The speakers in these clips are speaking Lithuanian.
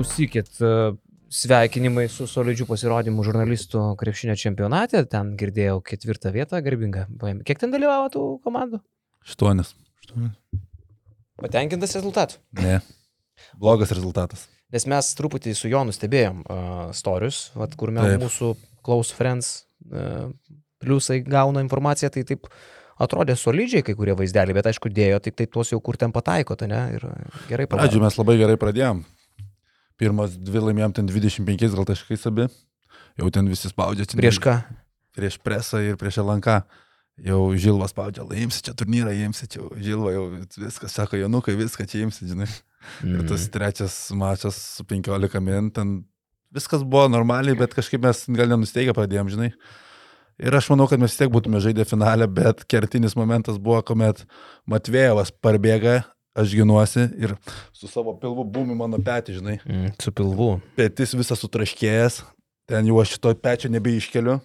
klausykit, e, sveikinimai su solidžiu pasirodymu žurnalistų krepšinio čempionate. Ten girdėjau ketvirtą vietą, garbinga. paėmė. Kiek ten dalyvavo tų komandų? Aštuonis. Patenkintas rezultatų. Ne. Blogas rezultatas. Nes mes truputį su Jonu stebėjom uh, storius, vat, kur mes Taip. mūsų close friends uh, pliusai gauna informaciją, tai taip atrodė solidžiai kai kurie vaizdeliai, bet aišku dėjo tik tai tuos jau, kur ten pataiko, tai ne, ir gerai Pradžioje padarė. mes labai gerai pradėjom. Pirmas dvi laimėjom ten 25 gal taškais abi. Jau ten visi spaudžia. Prieš ką? prieš presą ir prieš LNK. Jau Žilvas spaudžia, laimsi čia turnyrą, imsi čia, Žilva jau viskas, sako, Janukai, viską čia imsi, žinai. Mm. Ir tas trečias mačas su 15 min, ten viskas buvo normaliai, bet kažkaip mes gal nenusteigę pradėjom, žinai. Ir aš manau, kad mes vis tiek būtume žaidę finalę, bet kertinis momentas buvo, kuomet Matvėjevas parbėga, aš ginuosi ir su savo pilvu bumi mano petį, žinai. Mm, su pilvu. Petis visas sutraškėjęs, ten jau aš šito pečio nebeiškeliu.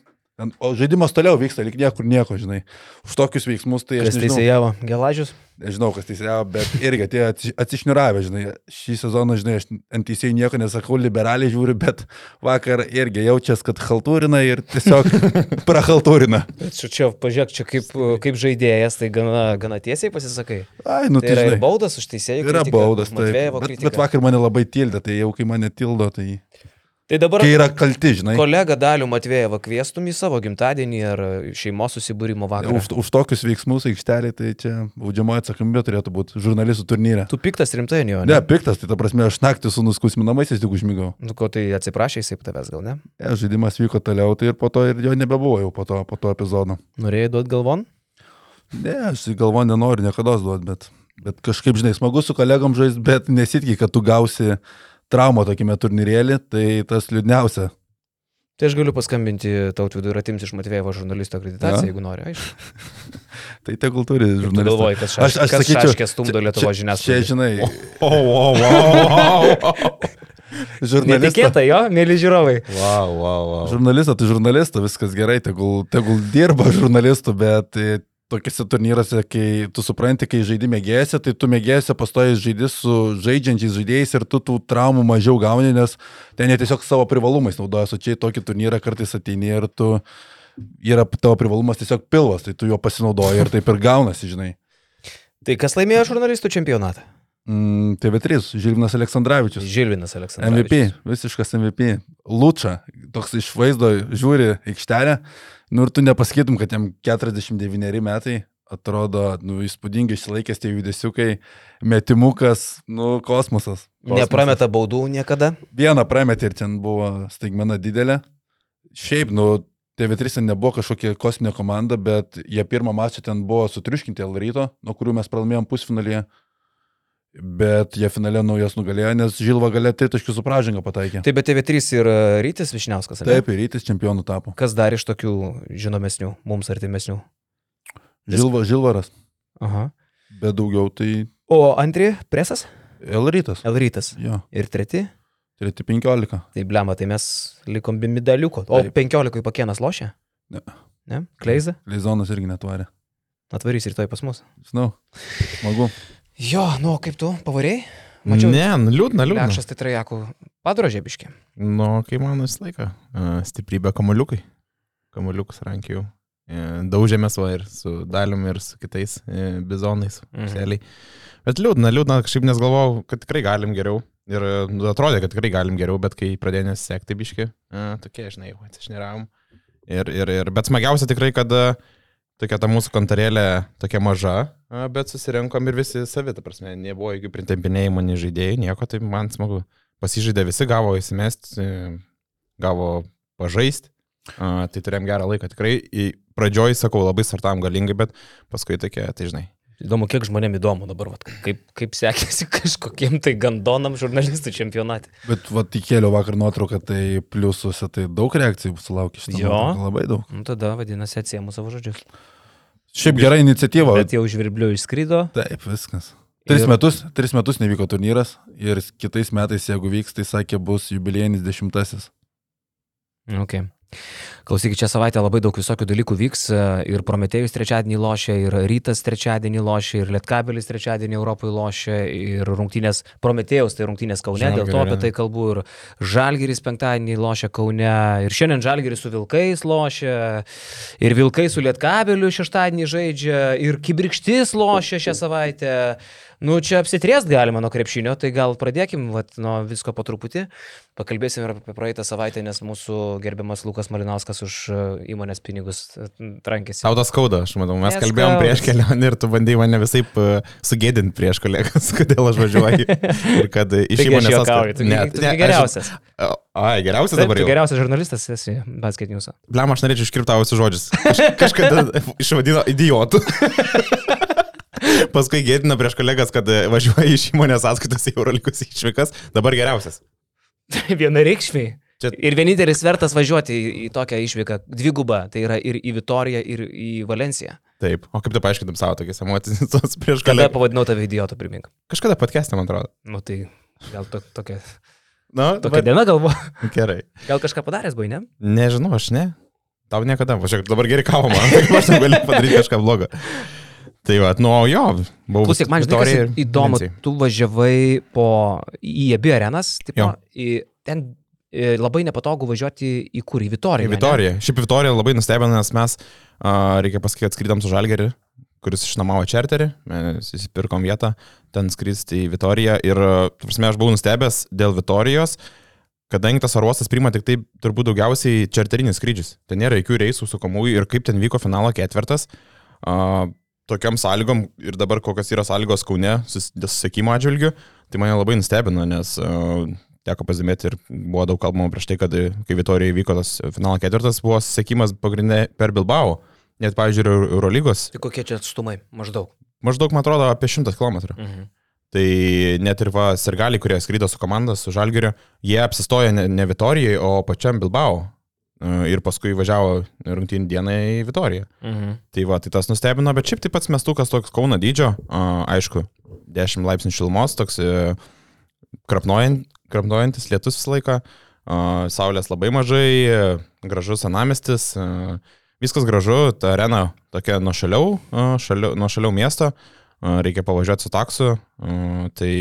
O žaidimas toliau vyksta, lik niekur nieko, žinai. Už tokius veiksmus tai aš Kas teisėjavo? Gelažius? nežinau, kas teisėjavo, bet irgi atsi- atsišniuravę, žinai. Šį sezoną, žinai, aš ant teisėjų nieko nesakau, liberaliai žiūriu, bet vakar irgi jaučias, kad haltūrina ir tiesiog prahaltūrina. Čia, čia pažiūrėk, čia kaip, kaip žaidėjas, tai gana, gana tiesiai pasisakai. Ai, nu Tai tai yra žinai. baudas už teisėjų. Yra kritiką, baudas. Matvejevo Bet, bet vakar mane labai tildė, tai jau kai mane tildo, tai... Tai dabar Kai yra kalti, žinai. kolega Dalių Matvėjevą kvieštum į savo gimtadienį ar šeimos susibūrimo vakarą. Už, už tokius veiksmus aikštelė, tai čia baudžiamoji atsakomybė turėtų būti žurnalistų turnyre. Tu piktas rimtai, jo, Ne, piktas, tai ta prasme, aš naktį su nuskusminamaisiais tik užmygau. Nu, ko tai atsiprašai, jisai tavęs gal ne? Ja, žaidimas vyko toliau, tai ir po to ir jo nebebuvo jau po to, po to epizodo. Norėjai duoti galvon? Ne, aš į galvą nenoriu niekada duoti, bet, bet kažkaip, žinai, smagu su kolegom žaisti, bet nesitikė, kad tu gausi traumą tokiame turnyrėlį, tai tas liūdniausia. Tai aš galiu paskambinti tautvidui ir atimti iš Matvėjevo žurnalisto akreditaciją, Ja. jeigu nori, aišku. Tai tegul turi Tu žurnalistas. galvoji, kad šaš, aš, aš sakyčiau, stumdo Lietuvo Čia, žiniasklaidą. žinai, O, o, o, žurnalistas. Netikėta jo, mėly žiūrovai. Wow, wow, wow. Žurnalistą, tai žurnalistą, viskas gerai, tegul, tegul dirba žurnalistų, bet e, tokiuose turnyruose, kai tu supranti, kai žaidži mėgėsi, tai tu mėgėsi pastoji žaidži su žaidžiančiais žaidėjais ir tu tų traumų mažiau gauni, nes ten jie tiesiog savo privalumais naudoja, o čia į tokį turnyrą kartais ateini ir tu yra tavo privalumas tiesiog pilvas, tai tu juo pasinaudoji ir taip ir gaunasi, žinai. Tai kas laimėjo žurnalistų čempionatą? Mm, TV3, Žilvinas Aleksandраvičius. Žilvinas Aleksandras. MVP, visiškas MVP. Lučia, toks iš vaizdo žiūri aikštelę, nu ir tu nepasakytum, kad jam 49 metai, atrodo, nu, įspūdingai išsilaikęs tie judesiukai, metimukas, nu, kosmosas. kosmosas. Neprameta baudų niekada. Vieną prametė ir ten buvo staigmena didelė. Šiaip, nu, TV3 ten nebuvo kažkokia kosminė komanda, bet jie pirmą mačą ten buvo sutriuškinti L ryto, nuo kurių mes pralaimėjom pusfinalyje. Bet jie finale naujas nugalėjo, nes Žilva galė tritaškių su pražanga pataikė. Tai bet TV3 ir e, Rytis Višniauskas. ne? Taip, ir rytis čempionų tapo. Kas dar iš tokių žinomesnių, mums artimesnių? Žilva, Žilvaras. Aha. Bet daugiau tai O antri presas? L rytas. L rytas. Jo, Ir treti? treti 15. Tai blema, tai mes likom be medaliuko. O Taip. 15 pakienas lošia? Ne. Ne? Kleiza? Leizonas irgi netvarė. Atvarys rytoj pas mus. Žinau, smagu. Jo, nu kaip tu, pavarėjai? Mačiau, Ne, nu, liūdna, liūdna. Lekšas tai trajakų padrožė biški. Nu, kai man visą laiką. a, Stiprybė kamuoliukai. Kamuoliukus rankiau. Daužėmės va ir su dalium ir su kitais e, bizonais. Mhm. Bet liūdna, liūdna, kažkaip nes galvojau, kad tikrai galim geriau. Ir e, nu, atrodė, kad tikrai galim geriau, bet kai pradėjo nesekti biški, tokie, žinai, atsišniravom. Ir, ir, ir, bet smagiausia tikrai, kad a, tokia ta mūsų kontarėlė tokia maža, bet susirinkom ir visi savi, ta prasme, nebuvo jokių pritempinėjimų, nei žaidėjai, nieko, tai man smagu. Pasižaidė visi, gavo įsimesti, e, gavo pažaisti. Tai turėjom gerą laiką. Tikrai pradžioj, sakau, labai startavom galingai, bet paskui tokie, tai žinai. Įdomu, kiek žmonėm įdomu dabar, vat, kaip, kaip sekėsi kažkokiem tai gandonam žurnalistų čempionate. Bet va, įkėliau vakar nuotrauką, tai pliusuose tai daug reakcijų sulaukė šitą. Jo. nuotrauką, Labai daug. Nu tada vadinasi atsiemu savo žodžius. Šiaip gera iniciatyva. Bet jau žvirbliu išskrido. Taip, viskas. Tris, Ir- metus, tris metus nevyko turnyras ir kitais metais, jeigu vyks, tai sakė, bus jubiliejinis dešimtasis. Okay. Klausykit, čia savaitę labai daug visokių dalykų vyks. e, Ir Prometėjus trečiadienį lošia, ir Rytas trečiadienį lošia, ir Lietkabelis trečiadienį Europoje lošia, ir rungtynės Prometėjus, tai rungtynės Kaune, dėl to apie tai kalbu. Ir Žalgiris penktadienį lošia Kaune, ir šiandien Žalgiris su Vilkais lošia, ir Vilkai su Lietkabeliu šeštadienį žaidžia, ir Kibirkštis lošia šią savaitę. Nu, čia apsitriest galima nuo krepšinio, tai gal pradėkim vat, nuo visko po truputį. Pakalbėsim ir apie praeitą savaitę, nes mūsų gerbiamas Lukas Malinauskas už e, įmonės pinigus e, trankėsi. Tau tas skauda, aš manau, mes Neskauda. kalbėjom prieš kelionę ir tu bandai mane visai sugėdinti prieš kolegas, kodėl aš važiuoju. Ir kad iš aš įmonės tu, Ne, ne, aš- geriausias. Ai, geriausias Taip, dabar jau. geriausias žurnalistas esi, basket news. Blem, aš norėčiau iškirptavusi žodžius. Kaž, kažkada išvadino idiotų. Paskui gėdina prieš kolegas, kad e, važiuoja iš įmonės sąskaitos į Eurolygus išvykas. Dabar geriausias. Vienareikšmiai. Čia- Ir vienintelis vertas važiuoti į, į tokią išvyką, dvigubą, tai yra ir į Vitoriją, ir į Valenciją. Taip. O kaip tu paaiškintum savo tokias emocijas prieš Kada kolegas? pavadinau tave idiotu, primink. Kažkada podcast'e, man atrodo. Nu tai gal to, tokia, Na, tokia diena galvo. Gerai. Gal kažką padaręs buvai, ne? Nežinau, aš ne. Tau niekada. Važiuok, dabar geri kavo man. Aš negaliu padaryti kažką blogo. Tai va, nu jo, buvau. Klausyk, man žinai, ir įdomu, Venecijoj. tu važiavai po, į abi arenas, tipo, Jo. į, ten e, labai nepatogu važiuoti į kur, į Vitoriją. Į ne? Vitoriją. Šiaip Vitorija labai nustebino, nes mes, a, reikia pasakyti, atskrydom su Žalgeriu, kuris išnuomavo čarterį, mes įsipirkom vietą, ten skristi į Vitoriją ir, prasme, aš buvau nustebęs dėl Vitorijos, kadangi tas oro uostas priima tik taip turbūt daugiausiai čarterinis skrydžius. Ten nėra jokių reisų su kamųjų ir kaip ten vyko finalo ketvirtas. A, tokiam sąlygom ir dabar kokios yra sąlygos Kaune sus- dėl susiekimo atžvilgių, tai mane labai nustebino, nes uh, teko pasimėti ir buvo daug kalbama prieš tai, kad e, kai Vitorijoje vyko tas finalo ketvirtas, buvo susiekimas pagrindinė per Bilbao. Net, pavyzdžiui, Eurolygos. Tai kokie čia atstumai? Maždaug. Maždaug, man atrodo, apie 100 km. Mhm. Tai net ir va, sirgaliai, kurie skrydo su komanda, su Žalgiriu, jie apsistojo ne, ne Vitorijoje, o pačiam Bilbao. E, Ir paskui važiavo rungtynį dieną į Vitoriją. Mhm. Tai va, tai tas nustebino, bet šiaip taip pats mestukas toks Kauno dydžio, aišku, 10 laipsnių šilumos, toks e, krapnojant, krapnojantis lietus visą laiką, saulės labai mažai, e, gražus anamestis, viskas gražu, ta arena tokia a, šaliau, nuošaliau miesto, a, reikia pavažiuoti su taksu, tai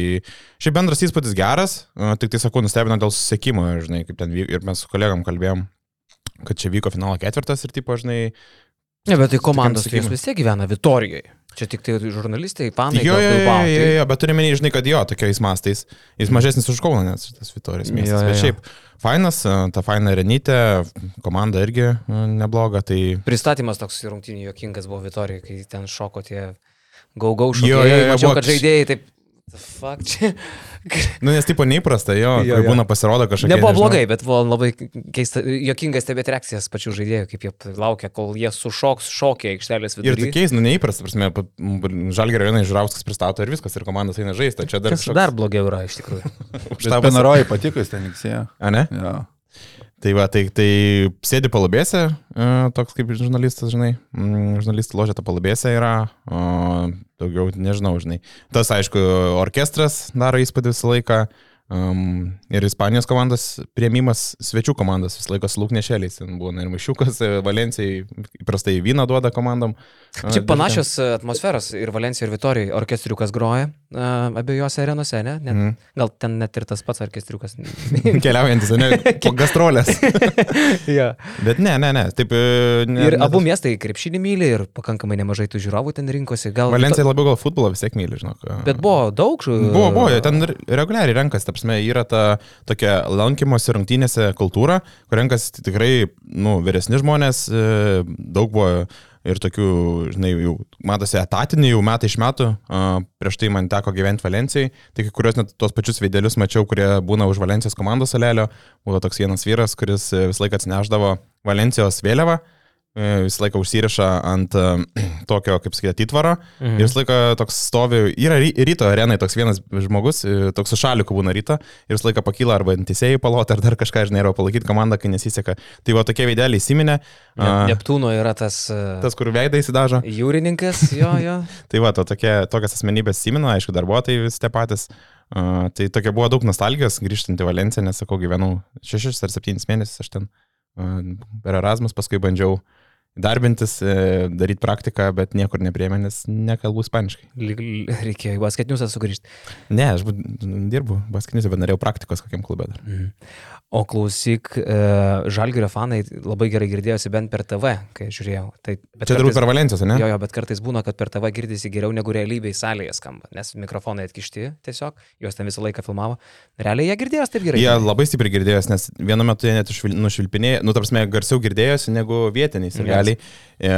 šiaip bendras įspūdis geras, tik tai sakau, nustebino dėl susiekimo, žinai, kaip ten vyko, ir mes su kolegam kalbėjom kad čia vyko finalo ketvirtas ir tipo, žinai, Ne, bet tai komandos, tai vis tiek gyvena Vitorijoje. Čia tik tai žurnalistai, fanai. Jo, jo, jo, jo, tai- jo, bet turime žinai, kad jo, tokiais mastais. Jis mažesnis už Kauną, nes tas Vitorijos Jo, miestas. jo, Bet jo. šiaip, fainas, e, ta faina renytė, komanda irgi e, nebloga, tai... Pristatymas toks rungtynių jokingas buvo Vitorijoje, kai ten šoko tie gaugau Jo, jo, šokėjai. jo, Mačiau, buvo kad žaidėjai taip... Fuck, čia. Nu, nes tipo neįprasta, jo, Jo, jo jo. būna pasirodo kažkokie... Nebuvo nežinau, blogai, bet buvo labai keista, jokingas stebėti reakcijas pačių žaidėjų, kaip jie laukia, kol jie sušoks šokiai aikštelės Ir viduryje. tokiais, nu, neįprasta, prasme, žalgerio vienai Žurauskas pristato ir viskas, ir komandas eina žaisti, čia dar... Kas dar blogiau yra iš tikrųjų. štabas- Penarojai patiko, ten iksėjo. A, ne? Ja. Tai va, tai, tai sėdi palubėse, e, toks kaip žurnalistas, žinai, mm, žurnalistų ložė tą palubėse yra, o daugiau nežinau, žinai. Tas, aišku, orkestras daro įspūdį visą laiką. Um, ir Ispanijos komandos prieimimas svečių komandos visą laiką su lūknešėliais. Ten būna ir mašiukas, Valencijai įprastai vyną duoda komandom. Čia dažnai. panašios e, atmosferos ir Valencijoje, ir Vitorijoje orkestriukas groja uh, abiejose arenose, ne? Net, Mhm. Gal ten net ir tas pats orkestriukas. Keliaujantis, ne, gastrolės. ja. Bet ne, ne, ne. Taip, e, ne, Ir ne abu tas- miestai krepšinį myli ir pakankamai nemažai tų žiūrovų ten rinkosi. Gal Valencija labiau gal futbolą vis tiek myli, žinok. Bet buvo daug. Buvo, buvo, ten reguliariai renkasi, prasme, yra ta tokia lankymosi rungtynėse kultūra, kur renkasi tikrai, nu, vyresni žmonės, e, daug buvo ir tokių, žinai, jau matosi etatiniai, jau metai iš metų, prieš tai man teko gyventi Valencijai, tai kai kurios net tos pačius veidelius mačiau, kurie būna už Valencijos komandos salelio, buvo toks vienas vyras, kuris e, visą laiką atsineždavo Valencijos vėliavą, visą laiką užsirašą ant e, tokio, kaip sakyti, įtvaro. Mhm. Ir visą laiką toks stovi, yra ry- ryto arenai toks vienas žmogus, e, toks su šaliku būna ryto, ir visą laiką pakyla arba ant teisėjų palot, ar dar kažką, žinai, arba palaikyti komandą, kai nesiseka. Tai va tokie veideliai įsiminė. Ne, Neptūno yra tas, e, Tas, kur veidą įsidažo. jūrininkas, jo, jo. Tai va, to tokie, tokias asmenybės įsimena, aišku, darbuotojai vis tie patys. Uh, tai tokia buvo daug nostalgijos grįžtant į Valenciją, nes, sakau, gyvenau šešis ar septynis mėnesius aš ten. per Erasmus, paskui bandžiau darbintis, e, daryti praktiką, bet niekur nepriemė, nes nekalbu ispaniškai. Reikėjo į basketiniusą sugrįžti. Ne, aš dirbu basketiniusą, bet norėjau praktikos kokiam klube dar. Mhm. O klausyk, e, Žalgirio fanai labai gerai girdėjosi bent per TV, kai žiūrėjau. Tai, Čia turbūt per Valencijos, ne? Jo, jo, bet kartais būna, kad per TV girdisi geriau negu realybėje salėje skamba, nes mikrofonai atkišti tiesiog, juos ten visą laiką filmavo. Realiai jie girdėjos taip gerai. Jie labai stipriai girdėjos, nes vienu metu jie net nušvilpinėjo, nu, tarsi, garsiau girdėjosi negu vietiniai sirgaliai. E,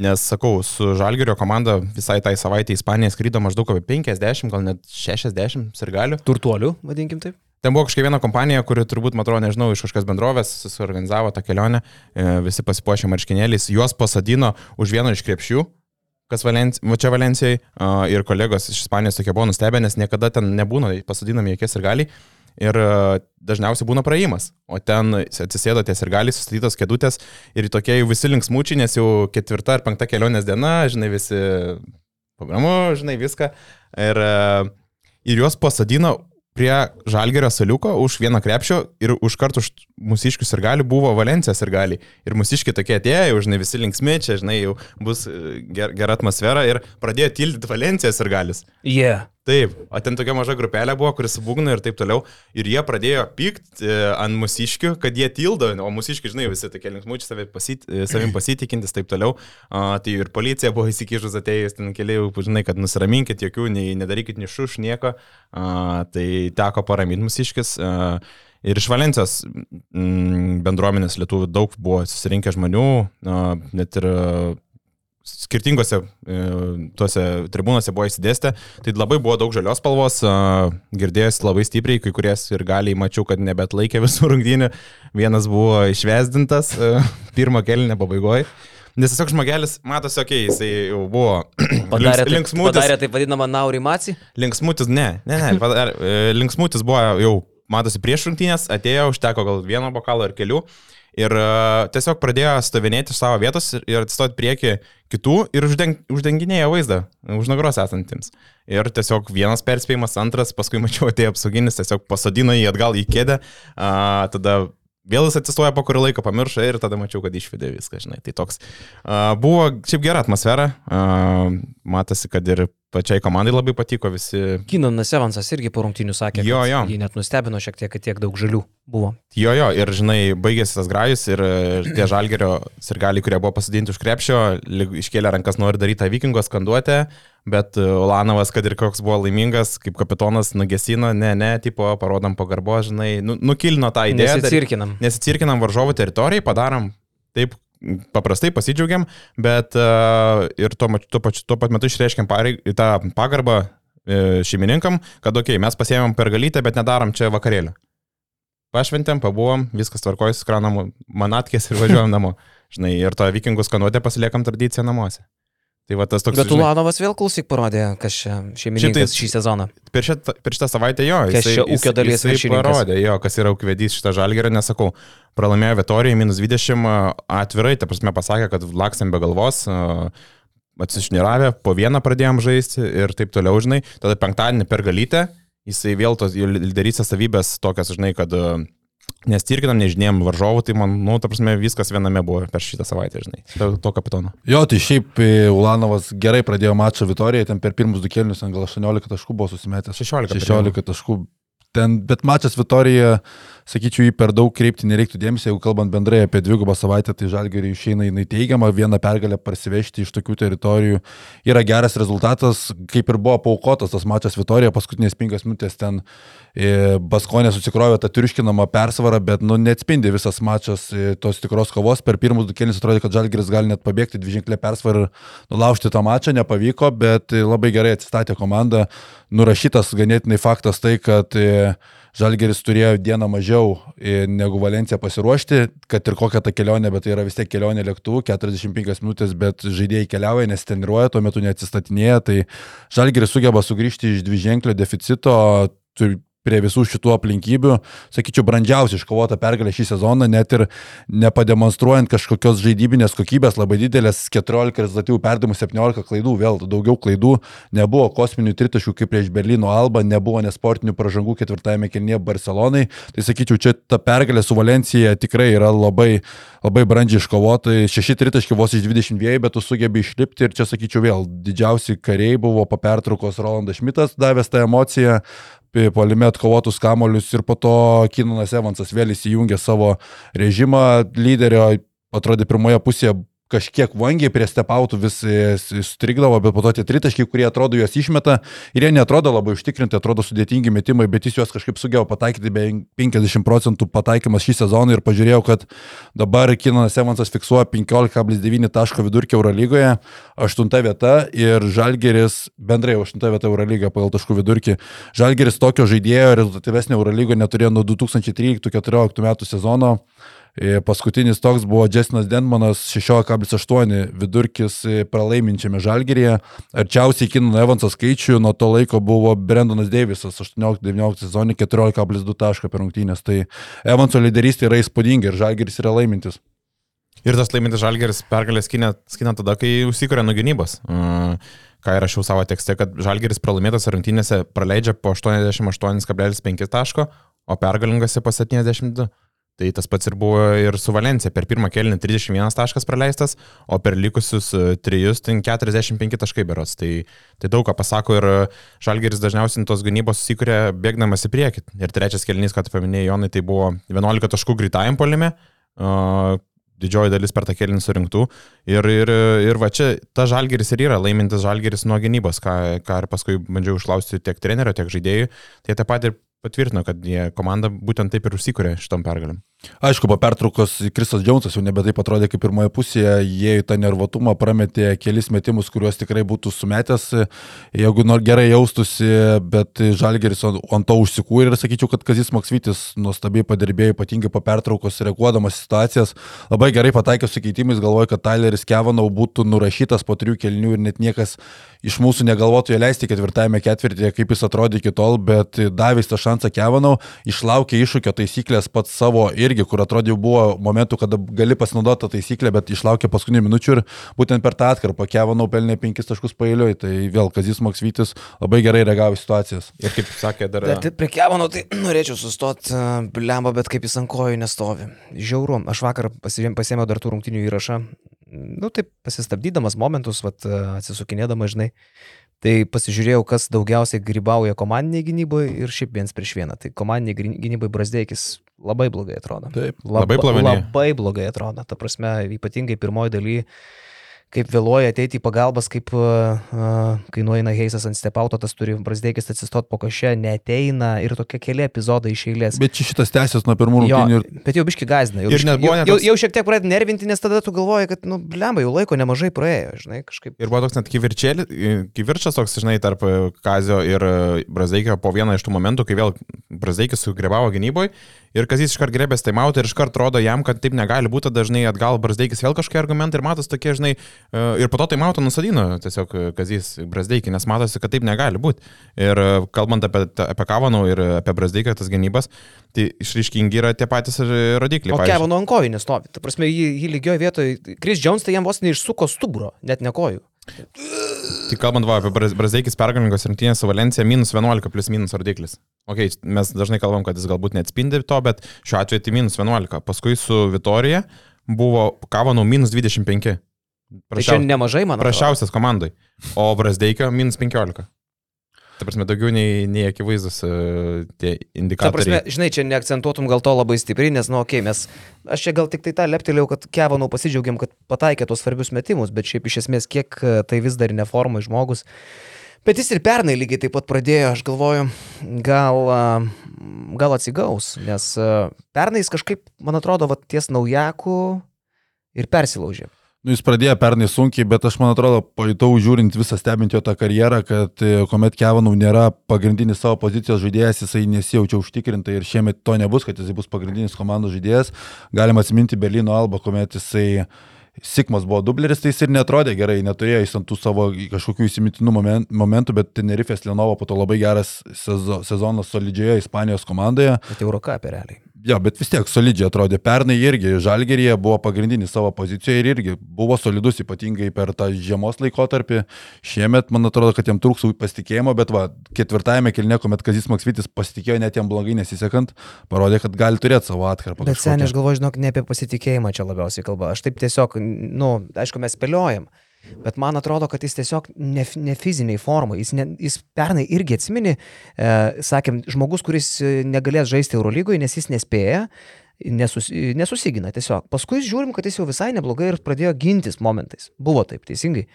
nes, sakau, su Žalgirio komanda visai tai savaitė į Ispaniją skrydo maždaug apie 50, gal net 60 sirgalių. Turtuolių, vadinkim taip. Ten buvo kažkokia viena kompanija, kuri turbūt, man atrodo, nežinau, iš kažkokios bendrovės suorganizavo tą kelionę, e, visi pasipuošė marškinėliais, juos pasadino už vieno iš krepšių, kas Valenci va čia Valencijai, ir kolegos iš Ispanijos tokie buvo nustebę, nes niekada ten nebūna pasadinami jokie ir gali. Ir dažniausiai būna praėjimas, o ten atsisėdo ties ir gali sustatytos kėdutės ir tokie jau visi linksmučiai, nes jau ketvirta ar penkta kelionės diena, žinai, visi programu, žinai, viską. Ir, ir juos pasadino prie Žalgerio saliuko už vieną krepšio ir už kartų už mūsiškius ir gali buvo Valencijos ir gali. Ir mūsiški tokie atėjo, jau žinai, visi linksmi, čia, žinai, jau bus e, ger, gera atmosfera ir pradėjo tildyti Valencijos ir galis. Jie. Yeah. Taip, o ten tokia maža grupelė buvo, kuris subūgno ir taip toliau. Ir jie pradėjo pykti e, ant mūsiškių, kad jie tildo, o mūsiškiai, žinai, visi tokie linksmučiai savim, pasit, e, savim pasitikintis, taip toliau. A, tai ir policija buvo įsikišus atėjus, ten keliai, žinai, kad nusiraminkit, jokių, nei, nedarykit nei šuš, nieko. A, tai teko paraminti mūsiškis. A, Ir iš Valencijos bendruomenės lietuvių daug buvo susirinkę žmonių, net ir skirtingose e, tuose tribūnose buvo įsidėstę, tai labai buvo daug žalios spalvos, girdėjosi labai stipriai, kai kuries ir galiai mačiau, kad nebet laikė visų rungtynių, vienas buvo išvesdintas e, pirmo kelinio pabaigoje. Nes tiesiog žmogelis, matosi, okei, okay, jisai jau buvo padarė, links, linksmutis. Padarė taip vadinamą naurimaci? Linksmutis, ne, ne, ne, padarė, e, linksmutis buvo jau, matosi, prieš rungtynės, atėjo, užteko gal vieno bokalo ar kelių. Ir uh, tiesiog pradėjo stovinėti iš savo vietos ir, ir atsistoti prieki kitų ir uždeng, uždenginėjo vaizdą už nugaros esantiems. Ir tiesiog vienas perspėjimas, antras, paskui mačiau atėjo apsauginis, tiesiog pasodino jį atgal į kėdę, uh, tada Vėl jis atsistoja po kurį laiką, pamiršo ir tada mačiau, kad išvedė viską, žinai. Tai toks uh, buvo šiaip gera atmosfera, uh, matosi, kad ir pačiai komandai labai patiko visi. Kinonas Evansas irgi po rungtinių sakė, jo, jo. jį net nustebino šiek tiek, kad tiek daug žalių buvo. Jo, jo, ir žinai, baigėsi tas grajus ir, ir tie žalgerio sirgaliai, kurie buvo pasadinti už krepšio, iškėlė rankas nori daryti tą vikingo skanduotę, bet Ulanovas, kad ir koks buvo laimingas, kaip kapitonas nugesino, ne, ne, tipo, parodom pagarbo, žinai, nu, nukilino tą idėją. Nesicirkinam. Nesicirkinam varžovų teritorijai, padarom taip, paprastai pasidžiaugiam, bet uh, ir tuo, tuo, pačiu, tuo pat metu išreiškiam pareig, tą pagarbą uh, šeimininkam, kad okei, okay, mes pasiemėm per galytę, bet nedarom čia vakarėlį. Pašventėm, pabuvom, viskas tvarkojas, skranam manatkės ir važiuojam namo. Žinai, ir tą vikingų skanuotę pasiliekam tradiciją namuose. Tai va tas toks. Bet Ulanovas vėl klausyk parodė, kas čia šeimininkas šį sezoną. Per šitą, per šitą savaitę jo, kas čia ūkio dalies jisai parodė, jo, kas yra ūkvedys šitą žalgerį, nesakau, pralaimėjo Vitorijai minus 20, atvirai, ta prasme pasakė, kad laksam be galvos, atsišniravę, po vieną pradėjom žaisti ir taip toliau, žinai, tada penktadienį per galytę, jisai vėl tos lyderystės savybės tokias, žinai, kad Nes tirkinam, nežinėjom varžovų, tai man, nu, ta prasme, viskas viename buvo per šitą savaitę, žinai, to, to kapitono. Jo, tai šiaip e, Ulanovas gerai pradėjo mačą Vitorijoje, ten per pirmus du kėlinius, ten gal 18 taškų buvo susimetęs. 16. 16 taškų. Ten, bet mačas Vitorijoje sakyčiau, jį per daug kreipti nereiktų dėmesio, jeigu kalbant bendrai apie dvigubą savaitę, tai žalgeriai išeina jinai teigiama, vieną pergalę parsivežti iš tokių teritorijų yra geras rezultatas, kaip ir buvo paukotas tas mačas Vitorija, paskutinės penkias minutės ten e, Baskonė susikrovė tą triuškinamą persvarą, bet nu, neatspindi visas mačas e, tos tikros kovos. Per pirmus du kėlinius atrodė, kad Žalgeris gali net pabėgti dviženklę persvarą ir nulaužti tą mačą, nepavyko, bet labai gerai atsistatė komanda. Nurašytas ganėtinai faktas tai, kad e, Žalgeris turėjo dieną mažiau e, negu Valencija pasiruošti, kad ir kokia ta kelionė, bet tai yra vis tiek kelionė lėktuvu, 45 minutės, bet žaidėjai keliauja, nes treniruoja, tuo metu neatsistatinėja, tai Žalgeris sugeba sugrįžti iš dviženklio deficito, prie visų šitų aplinkybių, sakyčiau, brandžiausiai iškovota pergalė šį sezoną, net ir nepademonstruojant kažkokios žaidybinės kokybės labai didelės, 14 rezultatyvų perdimų, 17 klaidų, vėl daugiau klaidų, nebuvo kosminių tritaškių kaip prieš Berlyno Alba, nebuvo nesportinių pažangų ketvirtajame kelnyje Barcelonai, tai sakyčiau, čia ta pergalė su Valencija tikrai yra labai, labai brandžiai iškovota, šeši tritaškiai vos iš 22, bet tu sugebi išlipti ir čia sakyčiau vėl didžiausi kariai buvo po pertraukos Rolandas Šmitas davęs tą emociją, polime atkovotus kamolius ir po to Kinanas Evansas vėl įsijungė savo režimą. Lyderio, atrodė pirmoje pusėje kažkiek vangiai prie stepautų vis strikdavo, bet po to tie tritaškiai, kurie atrodo juos išmeta ir jie netrodo labai užtikrinti, atrodo sudėtingi metimai, bet jis juos kažkaip sugėjo pataikyti be 50 procentų pataikymas šį sezoną ir pažiūrėjau, kad dabar Kinanas Evansas fiksuoja 15,9 taško vidurkį Eurolygoje, 8 vieta ir Žalgeris bendrai 8 vieta Eurolygoje pagal taškų vidurkį. Žalgeris tokio žaidėjo rezultatyvesnio Eurolygoje neturėjo nuo 2013-2014 metų sezono. E, paskutinis toks buvo Jessinas Denmanas 16,8 vidurkis e, pralaiminčiame žalgerėje. Arčiausiai Kinano Evanso skaičių nuo to laiko buvo Brendonas Deivisas 18-19 sezonį 14,2 taško per rungtynės. Tai Evanso lyderystė yra įspūdinga ir žalgeris yra laimintis. Ir tas laimintis žalgeris pergalės skina, skina tada, kai užsikuria nuo gynybos. Uh, ką įrašiau savo tekste, kad žalgeris pralaimėtas rungtynėse praleidžia po 88,5 taško, o pergalingose po 72. Tai tas pats ir buvo ir su Valencija. Per pirmą kelnį 31 taškas praleistas, o per likusius 3 e, ten 45 taškai berots. Tai, tai daug ką pasako ir Žalgeris dažniausiai tos gynybos susikuria bėgdamas į priekį. Ir trečias kelnys, tu paminėjai, Jonai, tai buvo 11 taškų greitajam polime. Uh, didžioji dalis per tą kelinį surinktų. Ir, ir, ir va čia ta žalgeris ir yra laimintis žalgeris nuo gynybos, ką, ką ir paskui bandžiau išklausti tiek trenerio, tiek žaidėjų. Tai taip pat ir patvirtino, kad jie komanda būtent taip ir užsikūrė šitom pergalėm. Aišku, po pertraukos Kristas Džiaunsas jau nebe taip atrodė kaip pirmoje pusėje, jie į tą nervotumą prametė kelis metimus, kuriuos tikrai būtų sumetęs, jeigu nor gerai jaustusi, bet Žalgeris ant to užsikūrė ir sakyčiau, kad Kazis Maksvitis nuostabiai padirbėjo, ypatingai po pertraukos reaguodamas situacijas, labai gerai pataikė su keitimais, galvoju, kad Tyleris Kevanau būtų nurašytas po trijų kelnių ir net niekas iš mūsų negalvotų jo leisti ketvirtajame ketvirtyje, kaip jis atrodė iki tol, bet davęs tą šansą Kevanau, išlaukė iššūkio taisyklės pats savo ir irgi, kur atrodė jau buvo momentų, kada gali pasinaudoti tą taisyklę, bet išlaukė paskutinių minučių ir būtent per tą atkarpą Kevanau pelnė 5 taškus pailiui, tai vėl Kazis Maksvytis labai gerai reagavo į situacijas. Ir kaip sakė dar... Bet prie Kevanau tai norėčiau sustoti, blemba, bet kaip jis ant kojų nestovi. Žiauru, aš vakar pasėmiau dar tų rungtinių įrašą, nu taip pasistabdydamas momentus, vat, atsisukinėdamas, žinai. Tai pasižiūrėjau, kas daugiausiai grybauja komandiniai gynyboje ir šiaip viens prieš vieną. Tai komandiniai gynybai Brasdeikis labai blogai atrodo. Taip, labai, labai, labai blogai atrodo. Ta prasme, ypatingai pirmoji daly kaip vėluoja ateiti į pagalbas, kaip uh, kai nueina Heisas ant stepauto, tas turi Brasdėkis atsistot po košę, neteina ir tokie keli epizodai iš eilės. Bet šitas tęsiasi nuo pirmų rungtynių. Ir... Bet jau biški gazina. Jau, biški, jau, jau, jau šiek tiek pradeda nervinti, nes tada tu galvoji, kad, nu, blemba, jau laiko nemažai praėjo, žinai, kažkaip. Ir buvo toks net kivirčas toks, žinai, tarp Kazio ir Brasdėkio po vieną iš tų momentų, kai vėl Brasdėkis sugrebavo gynyboje Ir Kazys iškart grebės taimautą ir iškart rodo jam, kad taip negali būti, dažnai atgal Brasdeikis vėl kažkokie argumentai ir matos tokie, žinai, e, ir po to taimautą nusadino tiesiog Kazys Brasdeikį, nes matosi, kad taip negali būti. Ir e, kalbant apie, apie Kavanų ir apie Brasdeiką, tas gynybas, tai išryškingi yra tie patys rodikliai. O Kavanų ant kojų nestovi. Ta prasme, jį, jį lygioje vietoje, Kris Jones tai jam vos neišsuko stuburo, net ne kojų. Tai kalbant va, apie Brazeikis pergalingos rungtynės su Valencija, minus 11 plus minus rodiklis. Ok, mes dažnai kalbam, kad jis galbūt neatspindi to, bet šiuo atveju tai minus 11. Paskui su Vitorija buvo Kavanų minus 25. Prašiau, tai čia nemažai, man atrodo. Prašiausias komandai. O Brasdeikio minus 15. Ta prasme, daugiau nei, nei akivaizdus uh, tie indikatoriai. Ta prasme, žinai, čia neakcentuotum gal to labai stipriai, nes, nu, okei, okay, mes, aš čia gal tik tai tą leptelėjau, kad Kevanau pasidžiaugiam, kad pataikė tos svarbius metimus, bet šiaip iš esmės, kiek e, tai vis dar neformai žmogus. Bet jis ir pernai lygiai taip pat pradėjo, aš galvoju, gal, e, gal atsigaus, nes pernai jis kažkaip, man atrodo, va, ties naujakų ir persilaužė. Nu, jis pradėjo pernai sunkiai, bet aš man atrodo, pajutau žiūrint visą stebint jo tą karjerą, kad e, kuomet Kevanų nėra pagrindinis savo pozicijos žaidėjas, jisai nesijaučia užtikrintai ir šiemet to nebus, kad jisai bus pagrindinis komandos žaidėjas. Galima atsiminti Berlyno Alba, kuomet jisai Sikmas buvo dubleris, tai jis ir netrodė gerai, neturėjo jis ant tų savo kažkokių įsimintinų momen- momentų, bet Tenerifės Lenovo po to labai geras sezo, sezonas solidžioje Ispanijos komandoje. Bet Eurocapė realiai. Jo, bet vis tiek solidžiai atrodė. Pernai irgi Žalgerėje buvo pagrindinis savo pozicijoje ir irgi buvo solidus, ypatingai per tą žiemos laikotarpį. Šiemet, man atrodo, kad jam trūks pasitikėjimo, bet va, ketvirtajame kilne, kuomet Kazis Maksvitis pasitikėjo net jam blogai nesisekant, parodė, kad gali turėti savo atkarpą. Bet seniai, aš galvoju, žinok, ne apie pasitikėjimą čia labiausiai kalba. Aš taip tiesiog, nu, aišku, mes spėliojam. Bet man atrodo, kad jis tiesiog ne, ne fiziniai formai. Jis, ne, jis pernai irgi atsimini, e, sakėm, žmogus, kuris e, negalės žaisti Eurolygoje, nes jis nespėja, nesus, nesusigina tiesiog. Paskui žiūrim, kad jis jau visai neblogai ir pradėjo gintis momentais. Buvo taip, teisingai.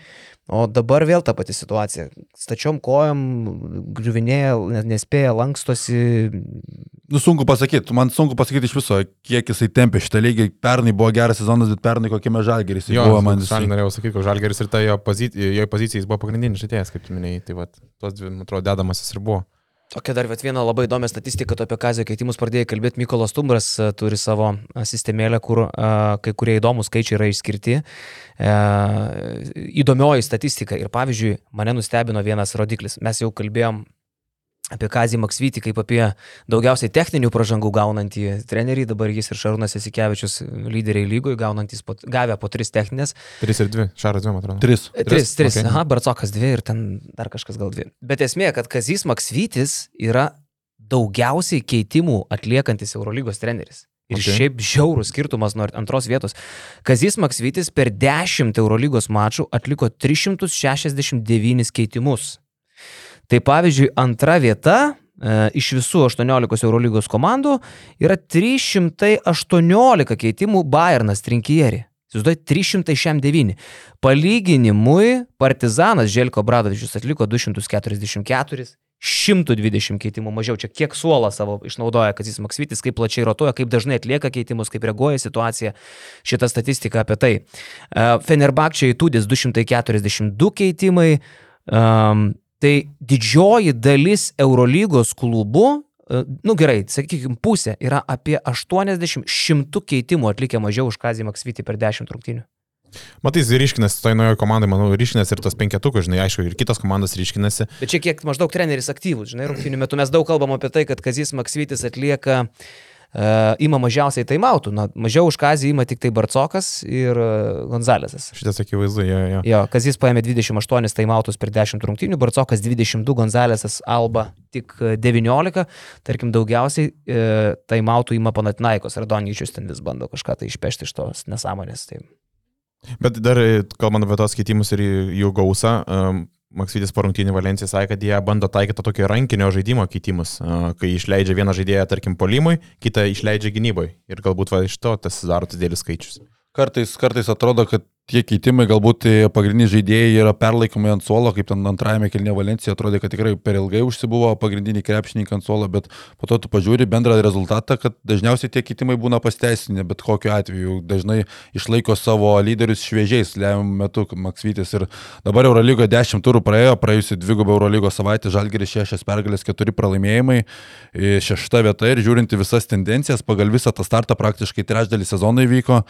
O dabar vėl ta pati situacija. Stačiom kojom, griuvinėja, ne- nespėja, lankstosi. Nu, sunku pasakyti, man sunku pasakyti iš viso, kiek jisai tempė šitą lygį. Pernai buvo geras sezonas, bet pernai kokiame žalgeris Jo, buvo man jisai. norėjau sakyti, kad Žalgeris ir ta jo, pozicija, jo pozicija jis buvo pagrindinis žaidėjas, kaip tu minėjai. Tai va, tos dvi, man atrodo, dedamasis ir buvo. Tokia dar viena labai įdomi statistika, tu apie kazio keitimus pradėjai kalbėti, Mykolas Tumbras a, turi savo a, sistemėlę, kur a, kai kurie įdomus skaičiai yra išskirti. E, įdomioji statistika ir pavyzdžiui, mane nustebino vienas rodiklis. Mes jau kalbėjom apie Kazį Maksvytį kaip apie daugiausiai techninių pažangų gaunantį trenerį, dabar jis ir Šarūnas Esikevičius lyderiai lygoje, gaunantys po, gavę po tris techninės. 3 ir 2, Šaras 2, man atrodo. Tris. Tris, tris, tris. Okay. Aha, Barcokas dvi ir ten dar kažkas gal dvi. Bet esmė, kad Kazys Maksvytis yra daugiausiai keitimų atliekantis Eurolygos treneris. Ir Okay. šiaip žiaurus skirtumas nuo antros vietos. Kazys Maksvytis per 10 Eurolygos mačų atliko 369 keitimus. Tai pavyzdžiui, antra vieta e, iš visų 18 Eurolygos komandų yra 318 keitimų Bayernas Trinkieri. Įsivaizduoju, 369. Palyginimui, Partizanas Želko Bradovičius atliko 244, 120 keitimų mažiau. Čia kiek suolą savo išnaudoja Kazis Maksvitis, kaip plačiai rotuoja, kaip dažnai atlieka keitimus, kaip reaguoja į situaciją. Šita statistika apie tai. Fenerbakčiai Tudis 242 keitimai. Um, tai didžioji dalis Eurolygos klubų e, Nu gerai, sakykime, pusė yra apie 80-100 keitimų atlikę mažiau už Kazį Maksvitį per 10 rungtynių. Matai, jis ryškinasi, toj naujoje komandai, manau, ryškinasi ir tos penketukus, žinai, aišku, ir kitos komandos ryškinasi. Bet čia kiek maždaug treneris aktyvus, žinai, rungtynių metu mes daug kalbam apie tai, kad Kazis Maksvitis atlieka, uh, ima mažiausiai taimautų, na, mažiau už Kazį ima tik tai Barcokas ir uh, Gonzalesas. Šitas akivaizdu, jo, jo. Jo, Kazis paėmė 28 taimautus per 10 rungtynių, Barcokas 22, Gonzalesas Alba tik e, 19, tarkim daugiausiai e, taimautų ima Panatinaikos, Radonyčius ten vis bando kažką tai išpešti iš tos nesąmonės. Tai... Bet dar, e, kalbant apie tos keitimus ir jų gausą, um, Maksytis po rungtynių Valencija sakė, kad jie bando taikyti tokį rankinio žaidimo keitimus, kai išleidžia vieną žaidėją, tarkim, polimui, kitą išleidžia gynybai. Ir galbūt va, iš to tas daro didelis skaičius. Kartais, kartais atrodo, kad tie keitimai galbūt tie pagrindiniai žaidėjai yra perlaikomi ant suolo, kaip ten antrajame kelne Valencija atrodė, kad tikrai per ilgai užsibuvo pagrindiniai krepšininkai ant suolo, bet po to tu pažiūri bendrą rezultatą, kad dažniausiai tie keitimai būna pasteisinę, bet kokiu atveju dažnai išlaiko savo lyderius šviežiais lemiamų metų, kaip Maksvytis. Ir dabar Eurolygo 10 turų praėjo, praėjusi dvigubą Eurolygo savaitę, Žalgeris 6 pergalės, 4 pralaimėjimai, e, šešta vieta ir žiūrinti visas tendencijas, pagal visą tą startą praktiškai trečdalį sezono įvyko.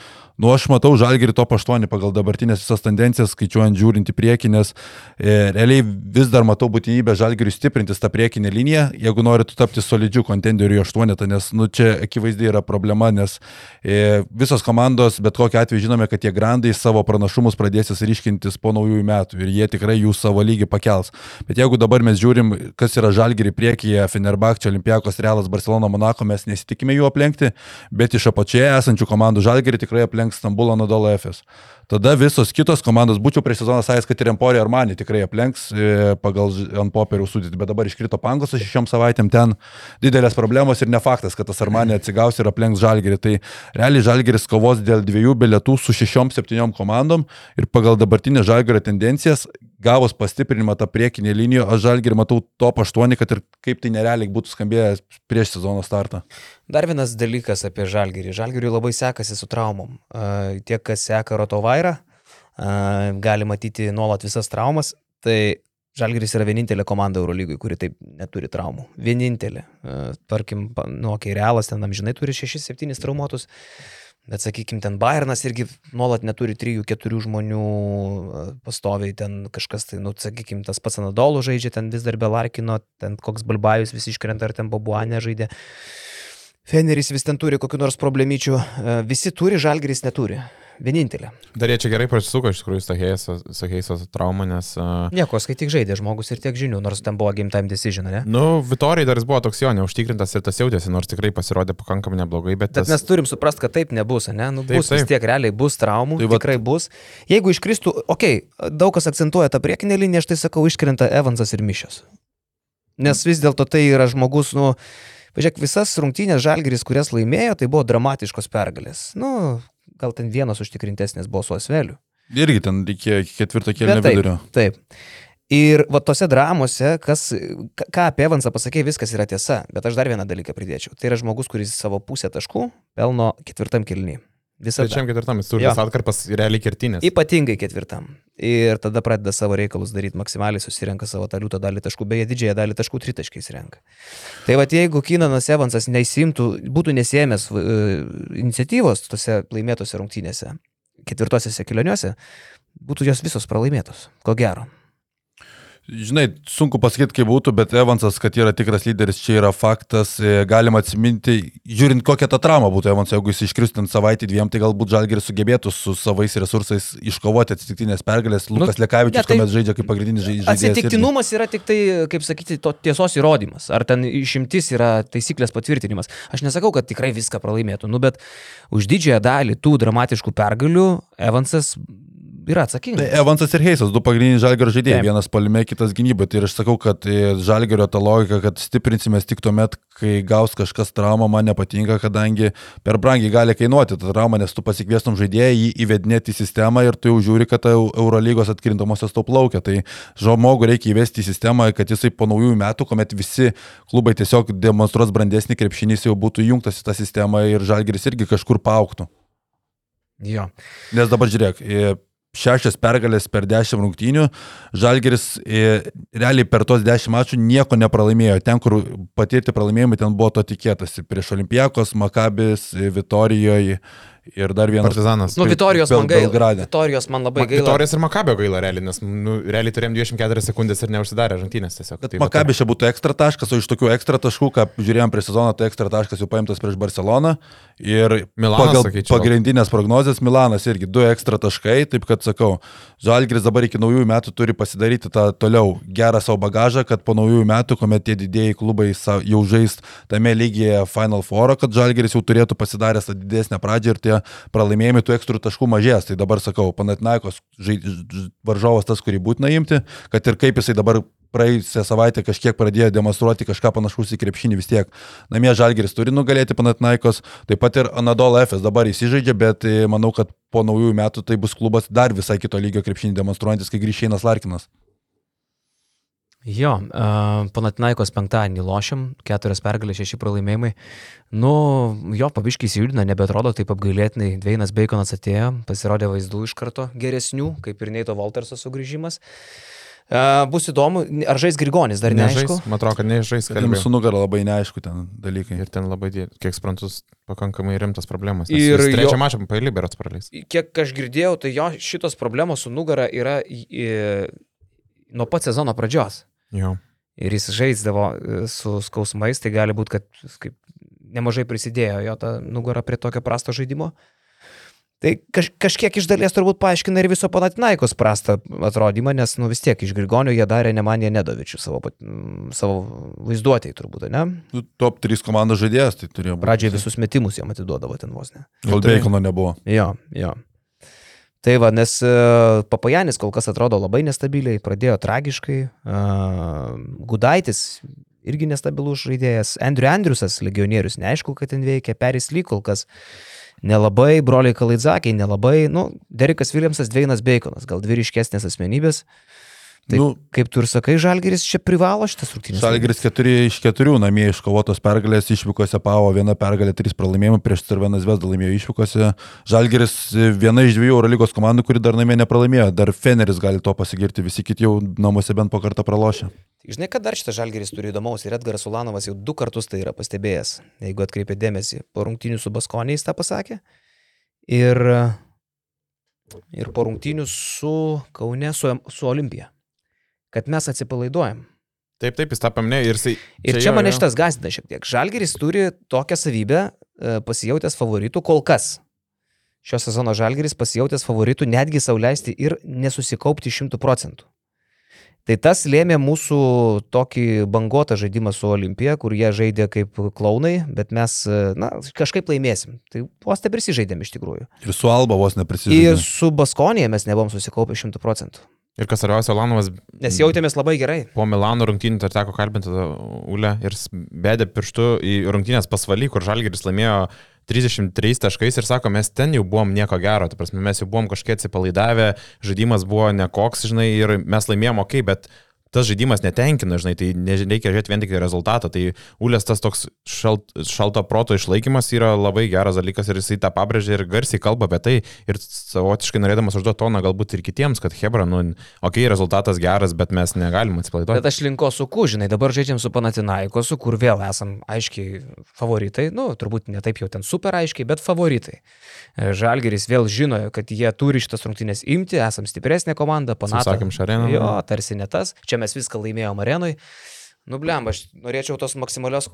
Nu, aš matau Žalgerį top 8 pagal dabartinės visas tendencijas, skaičiuojant žiūrint į priekį, nes e, realiai vis dar matau būtinybę Žalgeriui stiprintis tą priekinę liniją, jeigu nori tapti solidžiu kontenderiu 8, nes nu, čia akivaizdai yra problema, nes e, visos komandos, bet kokiu atveju žinome, kad tie grandai savo pranašumus pradės ryškintis po naujųjų metų ir jie tikrai jų savo lygį pakels. Bet jeigu dabar mes žiūrim, kas yra Žalgeriui priekyje, Fenerbakčio, Olimpiakos, Realas, Barcelona, Monako, mes nesitikime jų aplenkti, bet iš apačioje esančių komandų Žalgerį tikrai aplenks Stambulo Nodolo FS. Tada visos kitos komandos, būčiau prieš sezoną sakęs, kad ir Emporio Armani tikrai aplenks e, pagal ant popierių sudėti, bet dabar iškrito pangos šešiom savaitėm ten didelės problemos ir ne faktas, kad tas Armani atsigaus ir aplenks Žalgerį. Tai realiai Žalgeris kovos dėl dviejų bilietų su šešiom, septyniom komandom ir pagal dabartinę Žalgerio tendencijas, gavus pastiprinimą tą priekinį liniją, aš Žalgerį matau top 8, kad ir kaip tai nerealiai būtų skambėjęs prieš sezono startą. Dar vienas dalykas apie Žalgirį. Žalgiriui labai sekasi su traumom. Tie, kas seka Rotovairą, gali matyti nuolat visas traumas. Tai Žalgiris yra vienintelė komanda Eurolygui, kuri taip neturi traumų. Vienintelė. Tarkim, nu, kai Realas ten amžinai turi 6-7 traumuotus. Bet sakykime, ten Bayernas irgi nuolat neturi 3-4 žmonių e, pastoviai, ten kažkas, tai, nu, sakykime, tas pats Anadolų žaidžia, ten vis dar be Larkino, ten koks Balbajus vis iškrenta, ar ten Babuanė žaidė. Feneris vis ten turi kokiu nors problemyčių, E, visi turi, Žalgeris neturi. Vienintelė. Dar jie čia gerai prasisuko iš tikrųjų su Heisos trauma, nes... Uh, Nieko, kai tik žaidė žmogus ir tiek žinių, nors ten buvo game time decision, ne? nu, Vitorijai dar jis buvo toks jo neužtikrintas ir tas jautėsi, nors tikrai pasirodė pakankamai neblogai, bet... Bet tas... mes turim suprasti, kad taip nebus, ne? Nu, Taip, bus vis taip. tiek realiai, bus traumų, Tai tai vat- tikrai bus. Jeigu iškristų, okei, okay, daug kas akcentuoja tą priekinę liniją, aš tai sakau, iškrenta Evansas ir Mišios. Nes vis dėlto tai yra žmogus, nu, pažiūrėk, visas rungtynės Žalgeris, kurias laimėjo, tai buvo dramatiškos pergalės. Nu, gal ten vienas užtikrintesnis buvo su Asveliu. Irgi ten reikėjo ketvirto kėlinio vidurio. Taip. Ir va tose dramose, kas, ką- apie Evansą pasakė, viskas yra tiesa. Bet aš dar vieną dalyką pridėčiau. Tai yra žmogus, kuris savo pusę taškų pelno ketvirtam kilny. Visą Trečiam, ketvirtam, jis turi tas atkarpas realiai kertinės. Ypatingai ketvirtam. Ir tada pradeda savo reikalus daryti maksimaliai, susirenka savo tą liūtą dalį taškų, beje, didžiąją dalį taškų tritaškiais renka. Tai va, jeigu Kinanas Evansas neįsimtų, būtų nesėmęs uh, iniciatyvos tose laimėtose rungtynėse, ketvirtosiose kelioniuose, būtų jos visos pralaimėtos. Ko gero. Žinai, sunku pasakyti, kaip būtų, bet Evansas, kad yra tikras lyderis, čia yra faktas. E, Galima atsiminti, žiūrint, kokia ta trauma būtų Evansas, jeigu jis iškristų ant savaitę dviem, tai galbūt Žalgeris sugebėtų su savais resursais iškovoti atsitiktinės pergalės. Lukas nu, Lekavičius, ne, tai- kuomet žaidžia kaip pagrindinis žai- žaidėjas. irgi. Atsitiktinumas yra tik tai, kaip sakyti, to tiesos įrodymas. Ar ten išimtis yra taisyklės patvirtinimas. Aš nesakau, kad tikrai viską pralaimėtų, nu, bet už didžiąją dalį tų dramatiškų pergalių Evansas yra Tai atsakingas. Evansas ir Heisas, du pagrindiniai Žalgerio žaidėjai, vienas palime, kitas gynybai. Tai ir aš sakau, kad e, Žalgerio ta logika, kad stiprinsimės tik tuomet, kai gaus kažkas traumą, man nepatinka, kadangi per brangiai gali kainuoti tą traumą, nes tu pasikviestum žaidėją, jį įvedinėti į sistemą ir tu jau žiūri, kad ta Eu- Eurolygos atkrintamosios to plaukia. Tai žmogų reikia įvesti į sistemą, kad jisai po naujųjų metų, kuomet visi klubai tiesiog demonstruos brandesnį krepšinį, jau būtų įjungtas į tą sistemą ir Žalgeris irgi kažkur paauktų. Jo. Nes dabar žiūrėk, e, šešias pergalės per dešimt rungtynių, Žalgeris e, realiai per tos dešimt mačų nieko nepralaimėjo. Ten, kur patirti pralaimėjimai, ten buvo to tikėtasi. Prieš Olimpijakos, Makabis, Vitorijoje ir dar vienas. Partizanas. Nu, Vitorijos man Bel- gaila. Belgrade. Vitorijos man labai gaila. Vitorijos ir Makabio gaila realiai, nes nu, realiai turėjom 24 sekundės ir neužsidarė žantynės tiesiog. Tai Makabis čia būtų ekstra taškas, o iš tokių ekstra taškų, ką žiūrėjom prieš sezoną, tai ekstra taškas jau paimtas prieš Barceloną. Ir Milanas, pagal sakyčiau. pagrindinės prognozijas Milanas irgi du ekstra taškai, taip kad sakau, Žalgris dabar iki naujųjų metų turi pasidaryti tą toliau gerą savo bagažą, kad po naujųjų metų, kuomet tie didėjai klubai jau žais tame lygyje Final Four, kad Žalgris jau turėtų pasidaręs tą didesnę pradžią ir tie pralaimėjimai tų ekstra taškų mažės. Tai dabar sakau, Panatinaikos varžovas tas, kurį būtina imti, kad ir kaip jisai dabar praėjusią savaitę kažkiek pradėjo demonstruoti kažką panašaus į krepšinį vis tiek. Namie Žalgeris turi nugalėti Panatinaikos, taip pat ir Anadolo FS dabar įsižaidžia, bet e, manau, kad po naujųjų metų tai bus klubas dar visai kito lygio krepšinį demonstruojantis, kai grįš Einas Larkinas. Jo, uh, Panatinaikos penktadienį lošiam, keturias pergalės, šeši pralaimėjimai. Nu, jo, pabiškiai įsijudina, nebetrodo taip apgailėtinai. Dveinas Baconas atėjo, pasirodė vaizdų iš karto geresnių, kaip ir Neito Walterso sugrįžimas. Uh, bus įdomu, ar žais Grigonis, dar neaišku. Nežais, man atrodo, kad nežais Jums kalbėjau. su nugara labai neaišku ten dalykai. Ir ten labai, kiek suprantu, pakankamai rimtas problemas. Ir trečią mačą paėlį berots praleis. Kiek aš girdėjau, tai jo šitos problemos su nugara yra į, nuo pat sezono pradžios. Jo. ir jis žaisdavo e, su skausmais, tai gali būti, kad kaip, nemažai prisidėjo jo ta nugara prie tokio prasto žaidimo. Tai kaž, kažkiek iš dalies turbūt paaiškina ir viso Panatinaikos prastą atrodymą, nes nu, vis tiek iš Grigonio jie darė Nemanija Nedovičių savo, savo vaizduotėjai turbūt, ne? Nu, top 3 komandos žaidėjas tai turėjo būti. Pradžioje visus metimus jam atiduodavo ten vos ne. Kol Beikono nebuvo. Jo, jo. Tai va, nes uh, Papajanis kol kas atrodo labai nestabiliai, pradėjo tragiškai. Uh, Gudaitis irgi nestabilus žaidėjas. Andrew Andriusas, legionierius, neaišku, kad ten veikia. Peris Ly kol kas nelabai, broliai Kalaizakiai nelabai. Nu, Derikas Williamsas, Dveinas Baconas, gal dvi ryškesnės asmenybės. Tai Nu, kaip tu ir sakai, Žalgeris čia privalo šitas rungtynės. Žalgiris 4 iš 4 namie iškovotos pergalės, išvykose pavo viena pergalė, 3 pralaimėjimai, prieš Cervenas Vesda laimėjo išvykose. Žalgiris e, viena iš dviejų Eurolygos komandų, kuri dar namie nepralaimėjo. Dar Feneris gali to pasigirti, visi kiti jau namuose bent po kartą pralošė. Žinai, kad dar šitas Žalgeris turi įdomaus ir Edgaras Ulanovas jau du kartus tai yra pastebėjęs. Jeigu atkreipė dėmesį, po rungtynių su Baskoniais tą pasakė. ir, ir po rungtynių su Kaune, su, su Olimpija. Kad mes atsipalaiduojam. Taip, taip, jis tą paminėjo ir jisai... Ir čia, čia mane šitas gazdina šiek tiek. Žalgeris turi tokią savybę e, pasijautęs favoritų kol kas. Šio sezono Žalgeris pasijautęs favoritų netgi sauliaisti ir nesusikaupti šimtų procentų. Tai tas lėmė mūsų tokį bangotą žaidimą su Olimpija, kur jie žaidė kaip klaunai, bet mes na, kažkaip laimėsim. Tai vos neprisižaidėm iš tikrųjų. Ir su Alba vos neprisižaidėm. Ir su Baskonėje mes nebuvom susikaupę šimtų procentų. Ir kas svarbiausia, Lanovas. Nes jautėmės labai gerai. Po Milano rungtynių dar teko kalbinti Ulę ir bedė pirštu į rungtynės pasvaly, kur Žalgeris laimėjo 33 taškais ir sako, mes ten jau buvom nieko gero, ta prasme, mes jau buvom kažkiek atsipalaidavę, žaidimas buvo nekoks, žinai, ir mes laimėjom ok, bet tas žaidimas netenkina, žinai, tai nereikia žiūrėti vien tik rezultatą. Tai Ulės tas toks šalt, šalto proto išlaikymas yra labai geras dalykas ir jisai tą pabrėžia ir garsiai kalba apie tai ir savotiškai norėdamas užduoti toną galbūt ir kitiems, kad Hebra, nu, okei, okay, rezultatas geras, bet mes negalim atsipalaiduoti. Bet aš linko su ku, žinai, dabar žaidžiam su Panatinaikosu, kur vėl esam aiškiai favoritai, nu, turbūt ne taip jau ten super aiškiai, bet favoritai. Žalgeris vėl žino, kad jie turi šitas rungtynės imti, esam stipresnė komanda, panašiai. Sakėm, šareną. Jo, tarsi ne tas. Čia mes viską laimėjom arenui. Nubliam, aš norėčiau tos maksimalios,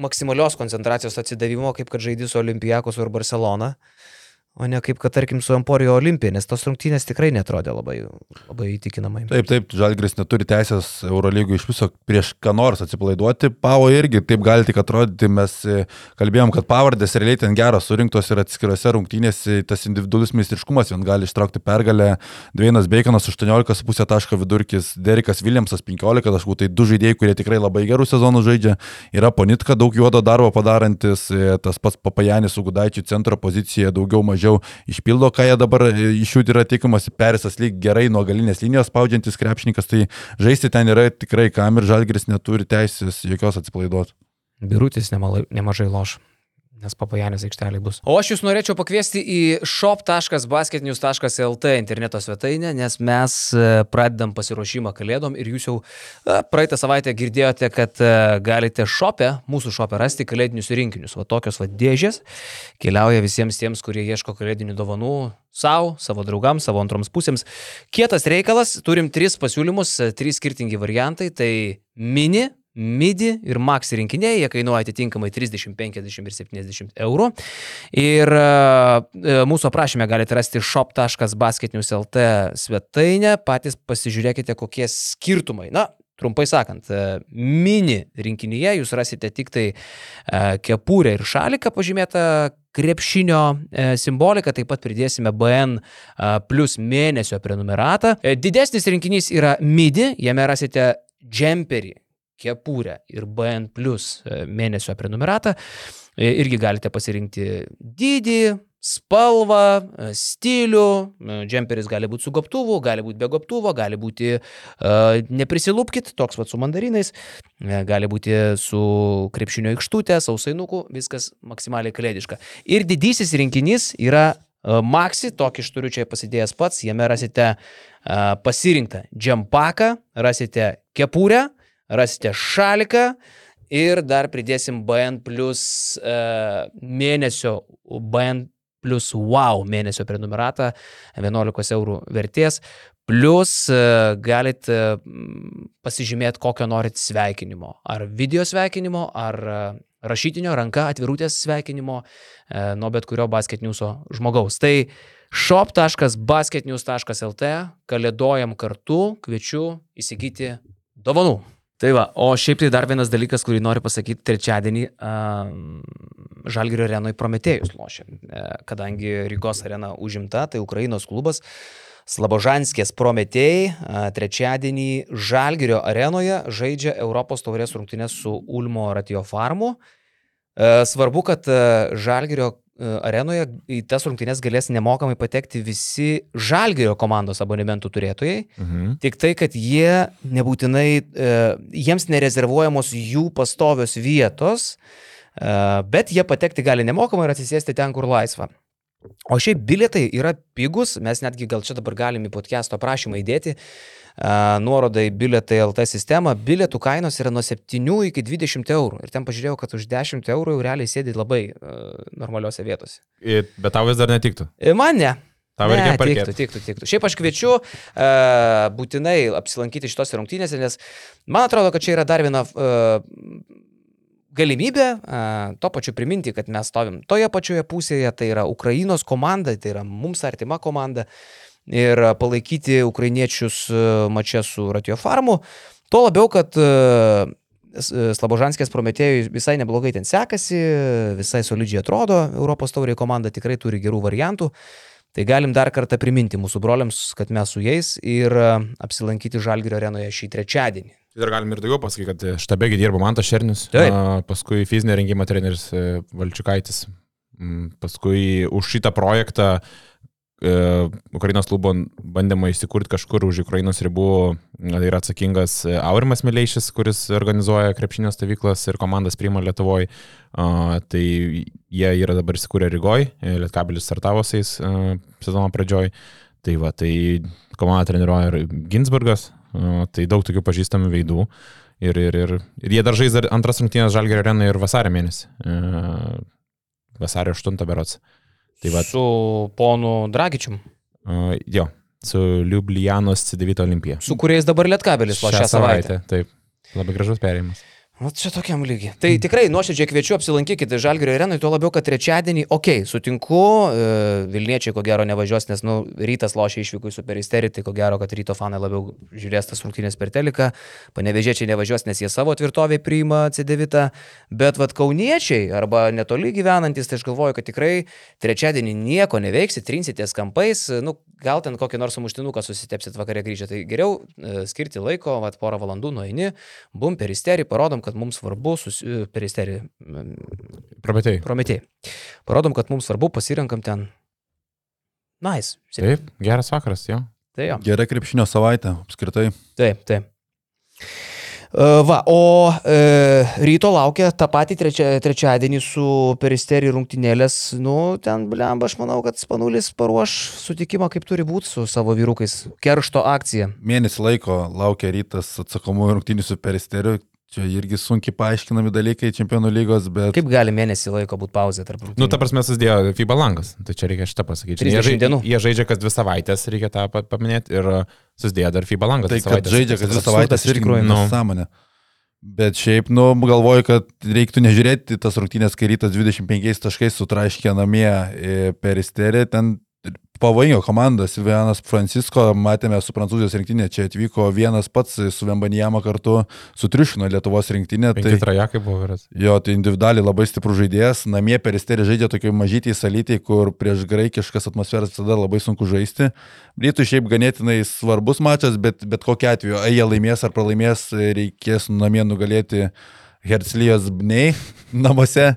maksimalios koncentracijos atsidavimo, kaip kad žaidys su Olimpijakos ir Barcelona. O ne kaip, kad tarkim, su Emporijo Olimpija, nes tos rungtynės tikrai netrodė labai, labai įtikinamai. Taip, taip, Žalgris neturi teisės Eurolygų iš viso prieš ką nors atsipalaiduoti. Pavo irgi taip gali tik atrodyti, mes e, kalbėjom, kad pavardės realiai ten geros surinktos ir atskirose rungtynėse tas individualus meistriškumas vien gali ištraukti pergalę. Dvienas Beikonas 18,5 taško vidurkis, Derikas Williamsas 15 taškų, tai du žaidėjai, kurie tikrai labai gerų sezonų žaidžia. Yra Ponitka daug juodo darbo padarantis, e, tas pats Papajanis su Gudaičiu centro pozicijoje daugiau mažiau mažiau išpildo, ką jie dabar e, iš jų yra tikimasi, Perisas lyg gerai nuo galinės linijos spaudžiantis krepšininkas, tai žaisti ten yra tikrai kam ir Žalgris neturi teisės jokios atsipalaiduoti. Birutis nemažai loš nes papajanės aikštelė bus. O aš jūs norėčiau pakviesti į shop.basketnews.lt interneto svetainę, nes mes e, pradedam pasiruošimą kalėdom ir jūs jau e, praeitą savaitę girdėjote, kad e, galite shopę, mūsų shopę rasti kalėdinius rinkinius. Va tokios va dėžės keliauja visiems tiems, kurie ieško kalėdinių dovanų savo, savo draugams, savo antroms pusėms. Kietas reikalas, turim tris pasiūlymus, trys skirtingi variantai. Tai mini, MIDI ir MAX rinkiniai, jie kainuoja atitinkamai 30, 50 ir 70 eurų. Ir e, mūsų aprašymę galite rasti shop.basketnews.lt svetainę, patys pasižiūrėkite, kokie skirtumai. Na, Trumpai sakant, e, mini rinkinyje jūs rasite tik tai e, kepurę ir šaliką pažymėtą krepšinio e, simboliką, taip pat pridėsime BN plus mėnesio prenumeratą. Didesnis rinkinys yra MIDI, jame rasite džemperį, kepurę ir BN plus e, mėnesio prenumeratą. E, irgi galite pasirinkti dydį, spalvą, e, stilių. Džemperis gali būti su gobtuvu, gali būti be gobtuvo, gali būti uh, neprisilūpkit, toks pat su mandarinais, gali būti su krepšinio aikštutė, sausainuku, viskas maksimaliai kalėdiška. Ir didysis rinkinys yra uh, Maxi, tokį aš turiu čia pasidėjęs pats, jame rasite uh, pasirinktą džempaką, rasite kepurę, rasite šaliką ir dar pridėsim BN plus uh, mėnesio, BN plus wow mėnesio prenumeratą 11 eurų vertės. Plus uh, galit uh, pasižymėti, kokio norit sveikinimo. Ar video sveikinimo, ar uh, rašytinio ranka atvirutės sveikinimo nuo bet kurio basketniuso žmogaus. Tai shop.basketnews.lt kalėdojam kartu, kviečiu įsigyti dovanų. Tai va, o šiaip tai dar vienas dalykas, kurį noriu pasakyti, trečiadienį uh, Žalgirio arenoje Prometėjus lošia, uh, kadangi Rygos arena užimta, tai Ukrainos klubas Slabožanskės Prometėjai uh, trečiadienį Žalgirio arenoje žaidžia Europos taurės rungtynės su Ulmo Ratiofarmu. Uh, svarbu, kad Žalgirio arenoje į tas rungtynes galės nemokamai patekti visi žalgerio komandos abonementų turėtojai. Mhm. Tik tai, kad jie nebūtinai, e, jiems nerezervuojamos jų pastovios vietos, e, bet jie patekti gali nemokamai ir atsisėsti ten, kur laisva. O šiaip bilietai yra pigus, mes netgi gal čia dabar galim į podcast'o aprašymą įdėti uh, nuorodą į bilietai LT sistemą. Bilietų kainos yra nuo 7 iki 20 eurų. Ir ten pažiūrėjau, kad už 10 eurų jau realiai sėdi labai uh, normaliuose vietose. Bet tau vis dar netiktų. Man ne. Tau Ne, reikia tiktų, parkėti. tiktų, tiktų. Šiaip aš kviečiu uh, būtinai apsilankyti šitose rungtynėse, nes man atrodo, kad čia yra dar viena uh, galimybė uh, to pačiu priminti, kad mes stovim toje pačioje pusėje, tai yra Ukrainos komanda, tai yra mums artima komanda ir uh, palaikyti ukrainiečius uh, mačia su Ratio Farmu. Tuo labiau, kad uh, Slabožanskės Prometėjui visai neblogai ten sekasi, visai solidžiai atrodo, Europos tauriai komanda tikrai turi gerų variantų. Tai galim dar kartą priminti mūsų broliams, kad mes su jais ir e, apsilankyti Žalgirio arenoje šį trečiadienį. Ir galim ir daugiau pasakyti, kad štabegi dirba Mantas Šernis, Taip. paskui fizinio rengimo treneris e, Valčiukaitis, Mm, paskui už šitą projektą e, Ukrainos klubo bandymą įsikurti kažkur už Ukrainos ribų e, yra atsakingas e, Aurimas Mileišis, kuris organizuoja krepšinio stovyklas ir komandas priima Lietuvoje. Tai jie yra dabar įsikūrę Rygoje, Lietkabelis startavo su jais e, sezono pradžioj. Tai va, tai komandą treniruoja ir Ginsburgas, tai daug tokių pažįstamų veidų. Ir, ir, ir, ir jie dar žais antras rungtynės Žalgerio arenoje ir vasario mėnesį. E, vasario 8 berots. Tai va, Su ponu Dragičium, uh, jo, su Liublianos C9 Olimpija. su kuriais dabar Lietkabelis va šią savaitę. Taip. Labai gražus perėjimas. O čia tokiam lygiai. Tai tikrai nuoširdžiai kviečiu apsilankykite Žalgirio arenui, tuo labiau, kad trečiadienį, okei, okay, sutinku, e, Vilniečiai ko gero nevažiuos, nes, nu, rytas lošia išvykų į superisterį, tai ko gero, kad ryto fanai labiau žiūrės tas rungtynės per teliką, panevežėčiai nevažiuos, nes jie savo tvirtovėje priima C9, bet vad kauniečiai arba netoli gyvenantis, tai aš galvoju, kad tikrai trečiadienį nieko neveiksit, trinsitės kampais, nu, gal ten kokį nors sumuštinuką susitepsit vakarė grįžę, tai geriau e, skirti laiko, vad porą valandų nueini, bum peristerį, parodom, kad mums svarbu, susi... peristerį, Prometėjai. prometėjai. Parodom, kad mums svarbu, pasirinkam ten. Nice. Sėkmė. Taip, geras vakaras, jo. Tai jo. Gera krepšinio savaitė, apskritai. Taip, taip. E, Va, o e, ryto laukia tą patį trečia, trečiadienį su peristerį rungtynėlės. Nu, ten, blemba, aš manau, kad Spanulis paruoš sutikimą, kaip turi būti su savo vyrukais. Keršto akcija. Mėnesį laiko laukia rytas atsakomųjų rungtynių su peristeriu. Čia irgi sunkiai paaiškinami dalykai čempionų lygos, bet Kaip gali mėnesį laiko būti pauzė tarp rungtynių? Nu, ta prasme, susidėjo FIBA langas. Tai čia reikia šitą pasakyti. 30 Jie, žai- jie žaidžia kas dvi savaitės, reikia tą pa- paminėti. Ir uh, susidėjo dar FIBA langas. tai, dvi kad savaitės. žaidžia, kad dvi savaitės irgi nu. nesąmonė. Bet šiaip, nu, galvoju, kad reiktų nežiūrėti tas rungtynės, kai rytas 25 taškais sutraiškė namie e, peristerį, ten pavojingo komandos, vienas Francisko, matėme su prancūzijos rinktinė, čia atvyko vienas pats su Vembanijama kartu sutriušino Lietuvos rinktinė. Penki trajakai buvo vyras. Jo, tai individualiai labai stiprus žaidėjas. Namie peristerį žaidžia tokiai mažytį salytį, kur prieš graikiškas atmosferas visada labai sunku žaisti. Rytų šiaip ganėtinai svarbus mačas, bet bet kokiu atveju, ar jie laimės ar pralaimės, reikės namie nugalėti Herslijos Bnei namuose.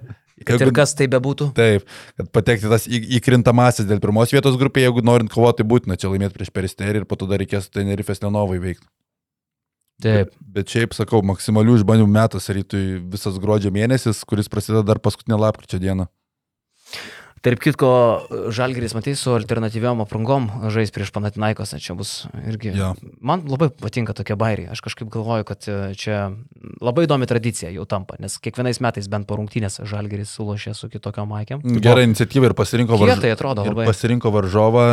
Kad ir kas tai bebūtų. Taip, kad patekti tas į- įkrintamasis dėl pirmos vietos grupėje, jeigu norint kovoti, būtina čia laimėti prieš peristerį ir po to dar reikės Tenerifės Lenovai veikti. Taip. Bet šiaip sakau, maksimalių išbandymų metas rytui visas gruodžio mėnesis, kuris prasideda dar paskutinę lapkričio dieną. Tarp kitko, Žalgiris matys su alternatyviom aprangom žais prieš Panatinaikos, čia bus irgi. Jo. Man labai patinka tokie bairiai. Aš kažkaip galvoju, kad e, čia labai įdomi tradicija jau tampa, nes kiekvienais metais bent po rungtynės Žalgiris sulošė su kitokiam maikėm. Gerą iniciatyvą ir pasirinko, Kiek varž... tai atrodo labai. pasirinko varžovą,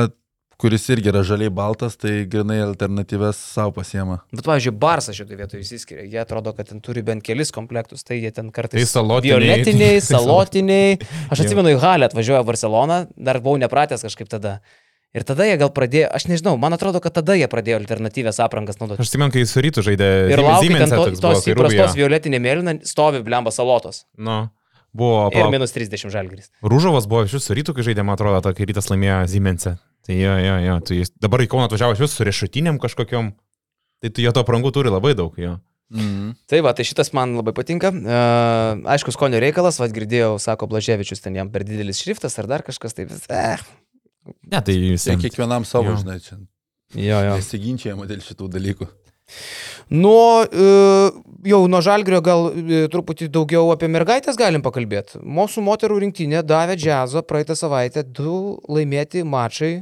kuris irgi yra žaliai baltas, tai grinai alternatyves savo pasiema. Bet, pavyzdžiui, Barsas šitoje vietoje įsiskiria. Jie atrodo, kad ten turi bent kelis komplektus, tai jie ten kartais... Tai salotiniai. Violetiniai, sal- salotiniai. Aš atsimenu, į Halę atvažiuoja Barcelona, dar buvau nepratęs kažkaip tada. Ir tada jie gal pradėjo, aš nežinau, man atrodo, kad tada jie pradėjo alternatyvės aprangas naudoti. Aš atsimenu, kai su rytu žaidė. Ir laukia ten to, tos įprastos violetinė mėlyna, stovi blemba salotos. Nu, buvo. Ir palauk, minus 30 žalgris. Rūžovas buvo iš jūsų rytų, kai žaidė, man atrodo, tą, kai rytas laimėjo Siemens'e. Tai jo, jo, jo. Tai jis dabar į Kauną atvažiavo iš jūsų su riešutiniam kažkokiam. Tai tu jo to prangų turi labai daug, jo. Mm. Tai va, tai šitas man labai patinka. Uh, aišku, skonio reikalas, vad girdėjau, sako Blaževičius, ten jam per didelis šriftas ar dar kažkas, tai vis. Eh. Ne, tai Tai visiems. kiekvienam savo, Jo. žinai, čia Jo, jo. nesiginčiama dėl šitų dalykų. Nuo, e, jau nuo žalgrio gal e, truputį daugiau apie mergaitės galim pakalbėti. Mūsų moterų rinktinė davė džiazo praeitą savaitę du laimėti mačai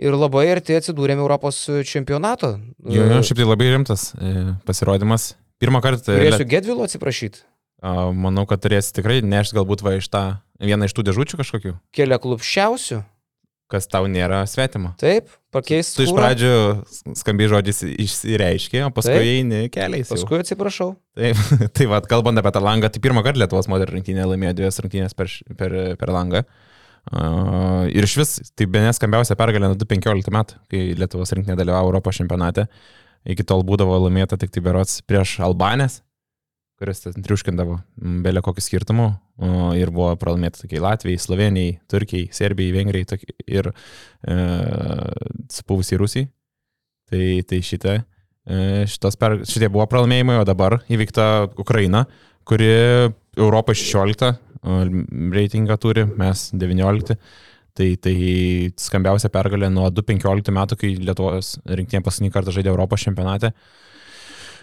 ir labai arti atsidūrėme Europos čempionato. Jo, jo, šiaip tai labai rimtas e, pasirodymas. Pirmą kartą. Turėsiu Gedvilo atsiprašyti. Manau, kad turės tikrai nešti galbūt va iš tą vieną iš tų dėžučių kažkokių, Kelia klubščiausių. Kas tau nėra svetima. Taip, pakeis. Tu iš skūrą, pradžių skambiai žodžiais išsireiškė, o paskui Taip. eini keliais. jau. Paskui atsiprašau. Taip, tai vad, kalbant apie tą langą, tai pirmą kartą Lietuvos moterų rinktinė laimėjo dviejas rungtynės per, per, per langą. Uh, ir iš vis, tai be neskambiausia pergalė nuo 2015 metų, kai Lietuvos rinktinė dalyvavo Europos čempionate. Iki tol būdavo laimėta tik tai berots prieš Albanės, kuris triuškindavo mm, belė kokį skirtumų. Uh, ir buvo pralaimėta tokiai Latvijai, Slovenijai, Turkijai, Serbijai, Vengrijai ir uh, supuvusiai Rusijai. Tai, tai šitą E, per, šitie buvo pralaimėjimai, o dabar įvykta Ukraina, kuri Europo 16 o, reitingą turi, mes 19. Tai, tai skambiausia pergalė nuo 2015 metų, kai Lietuvos rinktinė paskutinį kartą žaidė Europos čempionate.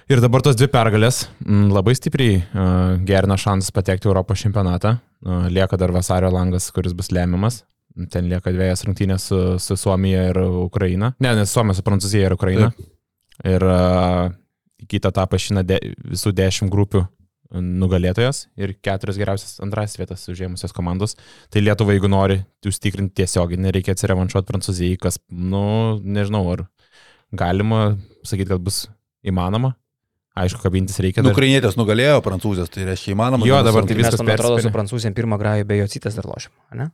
Ir dabar tos dvi pergalės m, labai stipriai uh, gerina šansas patekti Europos čempionatą. Uh, lieka dar vasario langas, kuris bus lemiamas. Ten lieka dviejas rungtynės su, su Suomija ir Ukraina. Ne, ne Suomija, su Prancūzija ir Ukraina. Taip. Ir uh, kitą etapą šina de, visų dešimt grupių nugalėtojas ir keturias geriausias antras vietas užėmusios komandos. Tai Lietuva, jeigu nori užtikrinti tiesiogiai, nereikia atsirevanšuoti Prancūzijai, kas, nu, nežinau, ar galima sakyti, kad bus įmanoma. Aišku, kabintis reikia. Nu, dar. Ukrainietės nugalėjo prancūzės, tai reiškia įmanoma. Jo, kad dabar tai viskas man atrodo, su prancūzėm pirmą grajų be jocitės dar lošim, ne?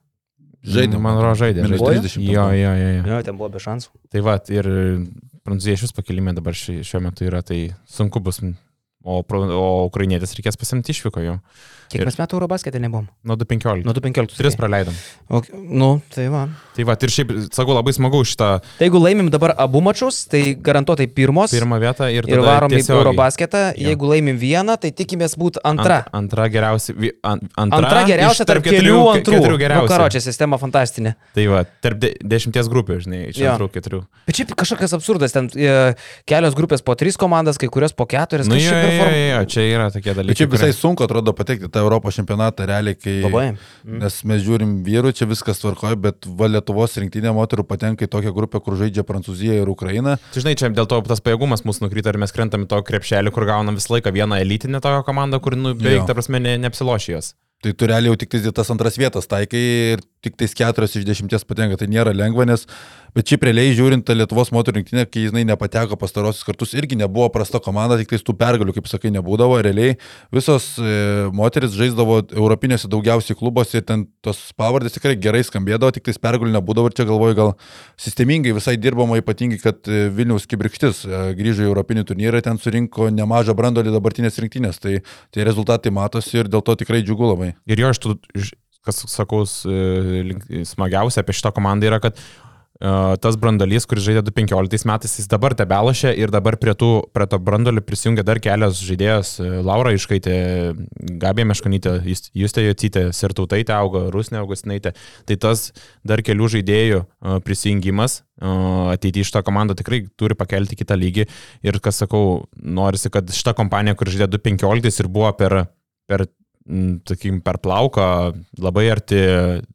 Žaidė, man atrodo, žaidė. Minus žaidė. 30 Jo, jo, jo, jo. Jo, ten buvo be šansų. Tai va, ir vis pakilime dabar ši, šiuo metu yra, tai sunku bus. O, o ukrainietės reikės pasimti išvyko jau. Kiek mes metų Eurobasketė nebuvom? Nuo 2.15. Nuo 2015. Tris praleidom. O, nu, tai va. Tai va, ir šiaip, sakau, labai smagu šitą Tai jeigu laimim dabar abu mačius, tai garantuotai pirmos. pirmą vietą ir, Ir varom į tiesiogiai. Eurobasketą. Jo. Jeigu laimim vieną, tai tikimės būti antra. Ant, antra geriausia. An, antra, Antra geriausia tarp kelių keturių, antrų. Keturių Nu, geriausių. karočią, sistema fantastinė. Tai va, tarp de, dešimties grupių, žinai, iš Jo. antrų keturių. Bet šiaip kažkokias absurdas, ten e, kelios grupės po tris komandas, kai kurios po keturias. Nu, jo, čia per jo, jo, jo, čia yra tokie dalykai. Bet čia visai kurie- sunku atrodo patekti tą Europos čempionatą realiai, kai... Labai. Mm. Nes mes žiūrim vyrų, čia viskas tvarkoja, bet va Lietuvos rinktinė moterų patenka į tokią grupę, kur žaidžia Prancūzija ir Ukraina. Tu žinai, čia dėl to tas pajėgumas mūsų nukrito ir mes krentam į to krepšelį, kur gaunam visą laiką vieną elitinę tokią komandą, kur nu, beveik, ta prasme, ne, neapsilošė jos. Tai tu realiai jau tik tais į tas antras vietas taikai ir tik tais keturios iš dešimties patenka. Tai nėra lengva, nes, bet šiaip realiai žiūrint tą Lietuvos moterų rinktinę, kai jinai nepateko pastarosius kartus, irgi nebuvo prasta komanda, tik tais tų pergalių, kaip sakai, nebūdavo. Realiai visos e, moteris žaisdavo europinėse daugiausiai klubuose ir ten tos pavardės tikrai gerai skambėdavo, tik tais pergalių nebūdavo ir čia galvoju, gal sistemingai visai dirbama, ypatingai, kad e, Vilniaus Kibirkštis e, grįžo į Europinį turnyrą, ten surinko nemažą brandolį dabartinės rinktinės, tai, tai rezultatai matosi ir dėl to tikrai džiugu labai. Ir jo, aš tu, kas sakau, e, smagiausia apie šitą komandą yra, kad uh, tas brandolys, kuris žaidė 2015 metais, jis dabar tebelašė ir dabar prie, tų, prie to brandolio prisijungia dar kelios žaidėjos. e, Laura Iškaitė, Gabija Meškonytė, Just- Justė Jocytė, Sirtautaitė auga, Rusnė Augustinaitė. Tai tas dar kelių žaidėjų prisijungimas ateityje šitą komandą tikrai turi pakelti kitą lygį. Ir kas sakau, norisi, kad šita kompanija, kur žaidė 2015 ir buvo per, per mm, sakykim, per plauką labai arti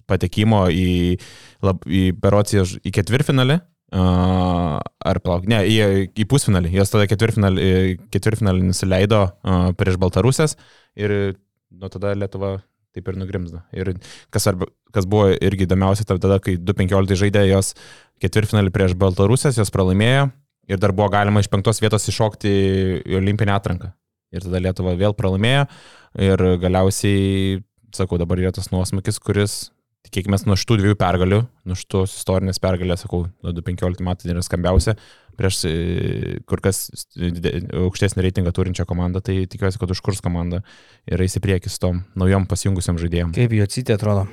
patekimo į, lab, į Berociją į ketvirtfinalį. Uh, ar plauk, ne, į, į pusfinalį. Jos tada ketvirtfinalį, ketvirtfinalį nusileido uh, prieš Baltarusės ir nuo tada Lietuva taip ir nugrimzdo. Ir kas, arba, kas buvo irgi įdomiausia, tai tada, kai 2.15 žaidė jos ketvirtfinalį prieš Baltarusės, jos pralaimėjo ir dar buvo galima iš penktos vietos iššokti į olimpinę atranką. Ir tada Lietuva vėl pralaimėjo ir galiausiai, sakau, dabar yra tas nuosmukis, kuris, tikėkime, nuo šitų dviejų pergalių, nuo šitos istorinės pergalės, sakau, nuo 2015 metų tai yra skambiausia, prieš e, kur kas aukštesnį reitingą turinčią komandą, tai tikiuosi, kad užkurs komandą ir eis į priekį su tom naujom pasijungusiam žaidėjim. Kaip jocitė atrodo?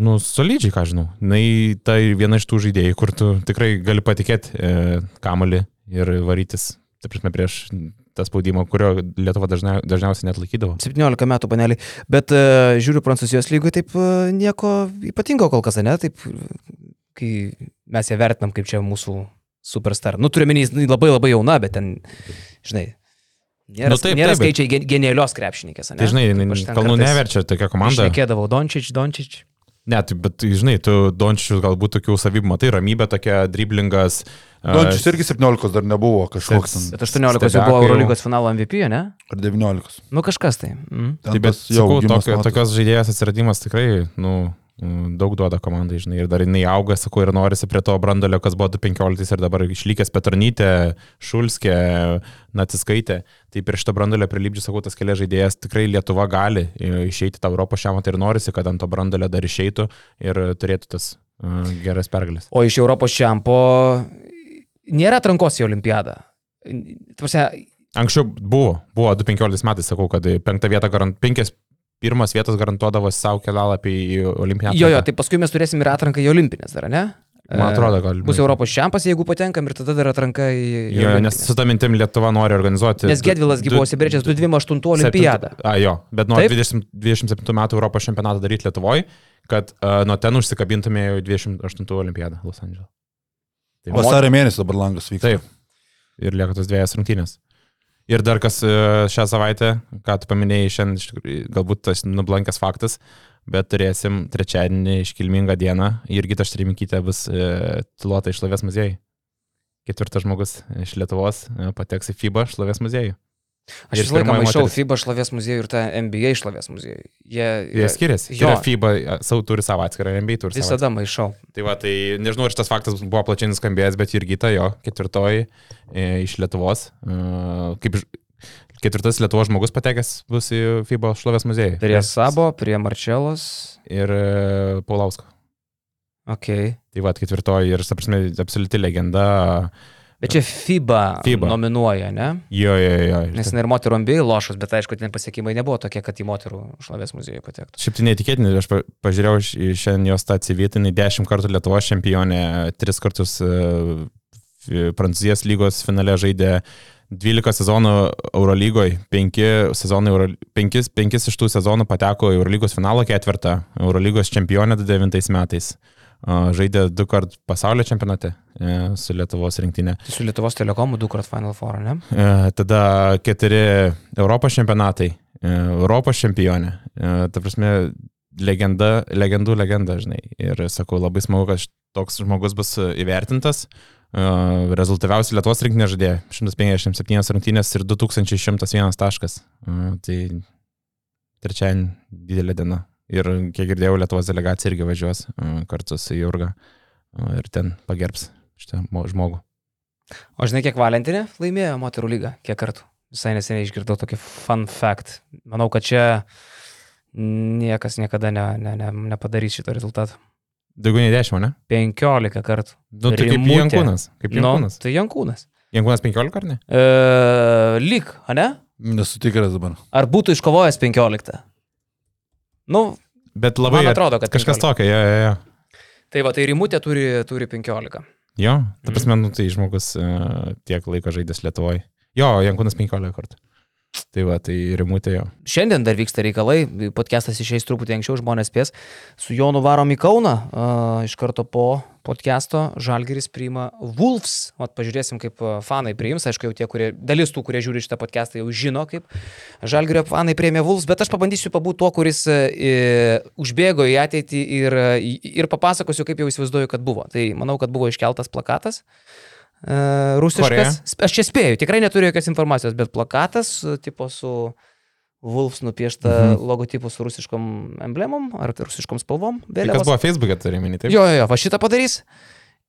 Nu, solidžiai, ką žinau. Na, tai viena iš tų žaidėjų, kur tu tikrai gali patikėti e, kamalį ir varytis, taip prasme, prieš tą spaudimą, kurio Lietuva dažnia, dažniausiai net laikydavo. 17 metų panelį. Bet uh, žiūriu Prancūzijos lygui taip uh, nieko ypatingo kol kas, ne? Taip, kai mes ją vertinam kaip čia mūsų superstar. Nu, turiu menys, labai labai jauna, bet ten, žinai, nėra, Nu, taip, nėra taip, bet- skaičiai gen, genialios krepšininkės, ne? Tai žinai, aš kalnų kartais neverčia tokia komanda. Šnekėdavau Dončič, Dončič. Ne, tai, bet žinai, tu Dončius galbūt tokių savybių matai, ramybė tokia, driblingas. a, Dončius irgi 17 dar nebuvo kažkoks. Bet 18 jau buvo. Eurolygos finalo MVP, ne? Ar 19. Nu kažkas tai. Mm. Taip, bet jau tokio, tokios žaidėjas atsiradimas tikrai, nu, daug duoda komandai, žinai, ir dar jinai auga, sakau, ir norisi prie to brandolio, kas buvo 2015 ir dabar išlikęs Petronytė, Šulskė, Naciskaitė. Tai prie šito brandolio prilipdžiu, sakau, tas kelias žaidėjas tikrai Lietuva gali e, išeiti tą Europos šiamą ir norisi, kad ant to brandolio dar išeitų ir turėtų tas uh, geras pergalės. O iš Europos čempo nėra atrankos į olimpiadą. Tvarsia, Anksčiau buvo, buvo 2015 metais, sakau, kad penktą vietą garant, penkias pirmas vietas garantuodavo savo kelalapį į Olimpiadą. jo, jo, tai paskui mes turėsim ir atranką į olimpinės dar, ne? Man atrodo, gal Bus Europos čempas, jeigu patenkam ir tada dar atranka į... į Jo, nes su tą mintim Lietuva nori organizuoti. Nes Gedvilas buvo įsibrėžęs 228 olimpiadą. A, jo, bet nuo Taip. 20, 27 metų Europos čempionatą daryti Lietuvoje, kad uh, nuo ten užsikabintume į 28 olimpiadą Los Andželą. Tai Vasario mėnesį dabar langas vyksta. Taip. Ir lieka tos dviejas rungtynės. Ir dar kas e, šią savaitę, ką tu paminėjai šiandien, galbūt tas nublankęs faktas, bet turėsim trečiadienį iškilmingą dieną ir Gita Štrimikytė bus e, tituluota iš Šlovės muziejai. Ketvirtas žmogus iš Lietuvos e, pateks į FIBA Šlovės muziejų. Aš visą laiką maišau moteris. FIBA šlovės muziejų ir tą NBA šlovės muziejų. Jie, Jie skiriasi. Jo. Jo. FIBA e, savo turi savo atskirą, NBA turi savo. Visada maišau. Tai va, tai nežinau, ar šitas faktas buvo plačiai nuskambėjęs, bet Jurgita jo, ketvirtoji e, iš Lietuvos. E, kaip ketvirtas Lietuvos žmogus patekęs bus į FIBA šlovės muziejų. Prie Sabo, prie Marčelos. Ir e, Paulausko. Ok. Tai va, ketvirtoji ir, saprasme, absoliuti legenda. Bet čia FIBA, FIBA. nominuoja, ne? Jo, jo, jo. Nes jinai ir moterų NBA lošus, bet aišku, ten pasiekimai nebuvo tokie, kad į moterų šlovės muziejų patektų. Šiaip tai neįtikėtinai, aš pa- pažiūrėjau šiandien jos tą CV, tai dešimt kartų Lietuvos čempionė, tris kartus f- Prancūzijos lygos finale žaidė 12 sezonų Eurolygoje, 5, sezonai Euro, 5, 5 iš tų sezonų pateko į Eurolygos finalo ketvirtą, Eurolygos čempionė 2009 metais. Žaidė du kart pasaulio čempionate e, su Lietuvos rinktinė. Tai su Lietuvos telekomu du kart Final Four, ne? E, Tada keturi Europos čempionatai, e, Europos čempionė. Ta prasme, legenda, legendų legenda, žinai. Ir sakau, labai smagu, kad toks žmogus bus įvertintas. Rezultatyviausi Lietuvos rinktinė žaidė 157 rungtynės ir 2101 taškas. Tai trečiąjį didelė diena. Ir kiek girdėjau, Lietuvos delegacija irgi važiuos e, kartu su Jurga e, ir ten pagerbs šitą mo- žmogų. O žinai, kiek Valentinė laimėjo moterų lygą? Kiek kartų? Visai neseniai išgirdau tokį fun fact. Manau, kad čia niekas niekada ne, ne, ne, nepadarys šito rezultato. Daugiau nei 10, ne? 15 kartų. Nu, tai kaip. Jankūnas. Kaip Nu, Jankūnas. tai Jankūnas. Jankūnas 15 ar ne? E, lyg, ne? Nesu tikras dabar. Ar būtų iškovojęs 15? Nu, Bet labai man atrodo, kad kažkas 15. tokio, jo, jo, jo. Tai va, tai Rimutė turi, turi 15. Jo, ta Mhm. prasme, nu, tai žmogus uh, tiek laiko žaidęs Lietuvoje. Jo, Jankūnas 15 kartų. Tai va, tai rimutė jo. Šiandien dar vyksta reikalai, podcastas išeis truputį anksčiau, žmonės spės. Su Jonu varom į Kauną, uh, iš karto po podcasto Žalgeris priima Wolves. Vat pažiūrėsim, kaip fanai priims. Aišku, jau tie, kurie, dalis tų, kurie žiūri šitą podcastą, jau žino, kaip Žalgerio fanai priėmė Wolves, bet aš pabandysiu pabūti tuo, kuris uh, užbėgo į ateitį ir, ir papasakosiu, kaip jau įsivaizduoju, kad buvo. Tai manau, kad buvo iškeltas plakatas. Uh, rusiškas. Korea? Sp- Aš čia spėju, tikrai neturiu jokios informacijos, bet plakatas, uh, tipo su Wolves nupiešta Mhm. logotipu su rusiškom emblemom ar rusiškom spalvom. Tai kas buvo Facebook'e, turi minį, taip? Jo, jo, jo, va šitą padarys.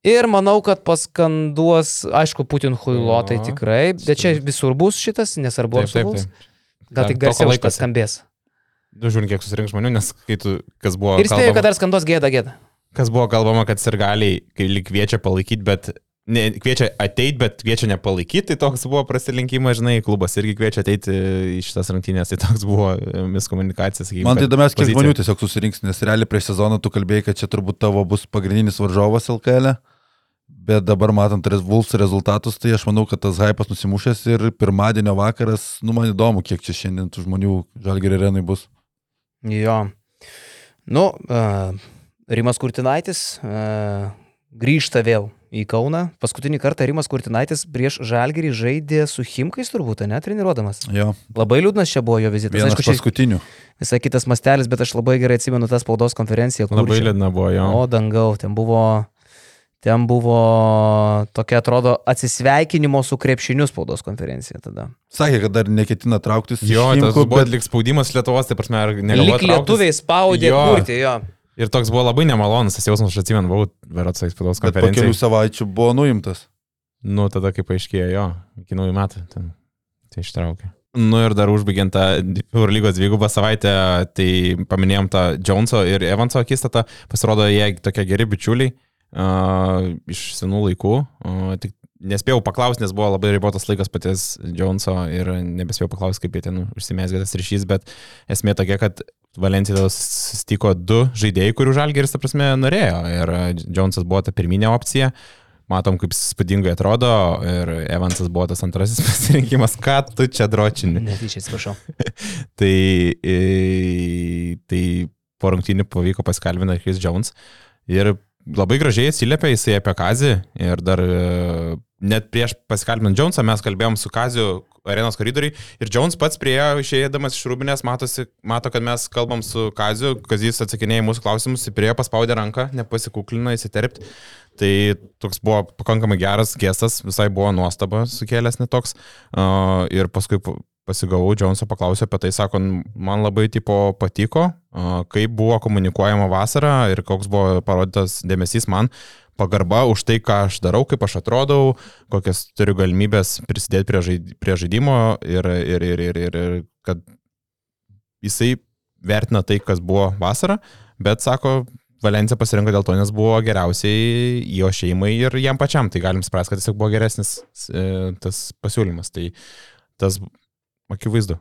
Ir manau, kad paskanduos, aišku, Putin huilo, tai O, tikrai, bet čia visur bus šitas, nesvarbu, ar taip. Gal tik garsiau laikosi. skambės. Du žiūrint, kiek susirinks žmonių, nes kai tu, kas buvo, Ir spėju, kalbama, kad dar skanduos gėda gėda. kas buvo kalbama, kad sirgaliai, kai lyg kviečia palaikyti, bet ne, kviečia ateiti, bet kviečia nepalaikyti, tai toks buvo prasilenkimas, žinai, klubas irgi kviečia ateiti į šitas rungtynės, tai toks buvo e, miskomunikacija, sakykime. Man tai įdomiausia, kiek žmonių tiesiog susirinks, nes realiai prieš sezoną tu kalbėjai, kad čia turbūt tavo bus pagrindinis varžovas LKL. Bet dabar matant Wolves rezultatus, tai aš manau, kad tas hypas nusimušęs ir pirmadienio vakaras, nu man įdomu, kiek čia šiandien tų žmonių žalgerio arenai bus. Jo. Nu, uh, Rimas Kurtinaitis uh, grįžta vėl į Kauną. Paskutinį kartą Rimas Kurtinaitis prieš Žalgirį žaidė su Himkais turbūt, ne, treniruodamas. Jo, Labai liūdnas čia buvo jo vizitas. vienas Aišku, paskutinių. visai kitas mastelis, bet aš labai gerai atsimenu tą spaudos konferenciją. kur Labai liūdna buvo jo. O dangau, ten buvo, ten buvo tokia, atrodo, atsisveikinimo su krepšiniu spaudos konferencija tada. Sakė, kad dar neketina trauktis. Jo, tas Chimkų, buvo bet lik spaudimas Lietuvos, tai prasme, ar Lik negalvoja. trauktis? lietuviai spaudė Jo. kurti, jo. Ir toks buvo labai nemalonus, tas jausmas, aš atsimenu, buvau Verotsai spaudos Bet po kelių savaičių buvo nuimtas. Nu, tada kaip paaiškėjo, jo, iki naujų metų, ten, tai ištraukė. Nu ir dar užbaigiant tą Eurolygos dvigubą savaitę, tai paminėjom tą Joneso ir Evanso akistatą, pasirodo jie tokie geri bičiuliai uh, iš senų laikų, uh, tik nespėjau paklausti, nes buvo labai ribotas laikas paties Joneso ir nebespėjau paklausti, kaip jie ten užsimesgė tas ryšys, bet esmė tokia, kad Valencija susitiko du žaidėjai, kurių žalgeris, ta prasme, norėjo. Ir Jonesas buvo ta pirminė opcija. Matom, kaip spūdingai atrodo ir Evansas buvo tas antrasis pasirinkimas, ką tu čia dročini. Netyčia, atsiprašau. Tai, e, tai po rungtynių pavyko paskalbinti Chris Jones ir labai gražiai atsiliepė jisai apie Kazį ir dar e, net prieš paskalbinant Jonesą mes kalbėjom su Kaziu arenos koridoriui ir Jones pats priejo išėdamas iš rūbinės, matosi, mato, kad mes kalbam su Kaziu, Kazis atsakinėja į mūsų klausimus, priejo, paspaudė ranką, nepasikuklino įsiterpti. Tai toks buvo pakankamai geras gestas, visai buvo nuostaba sukėlęs netoks. Uh, ir paskui pa- pasigavau, Džonso paklausė apie tai, sako, man labai tipo patiko, kaip buvo komunikuojama vasarą ir koks buvo parodytas dėmesys man, pagarba už tai, ką aš darau, kaip aš atrodau, kokias turiu galimybės prisidėti prie, žaid, prie žaidimo ir, ir, ir, ir, ir, ir kad jisai vertina tai, kas buvo vasarą, bet sako, Valencija pasirinko dėl to, nes buvo geriausiai jo šeimai ir jam pačiam. Tai galim spręsti, kad tiesiog buvo geresnis e, tas pasiūlymas. Tai tas akivaizdu.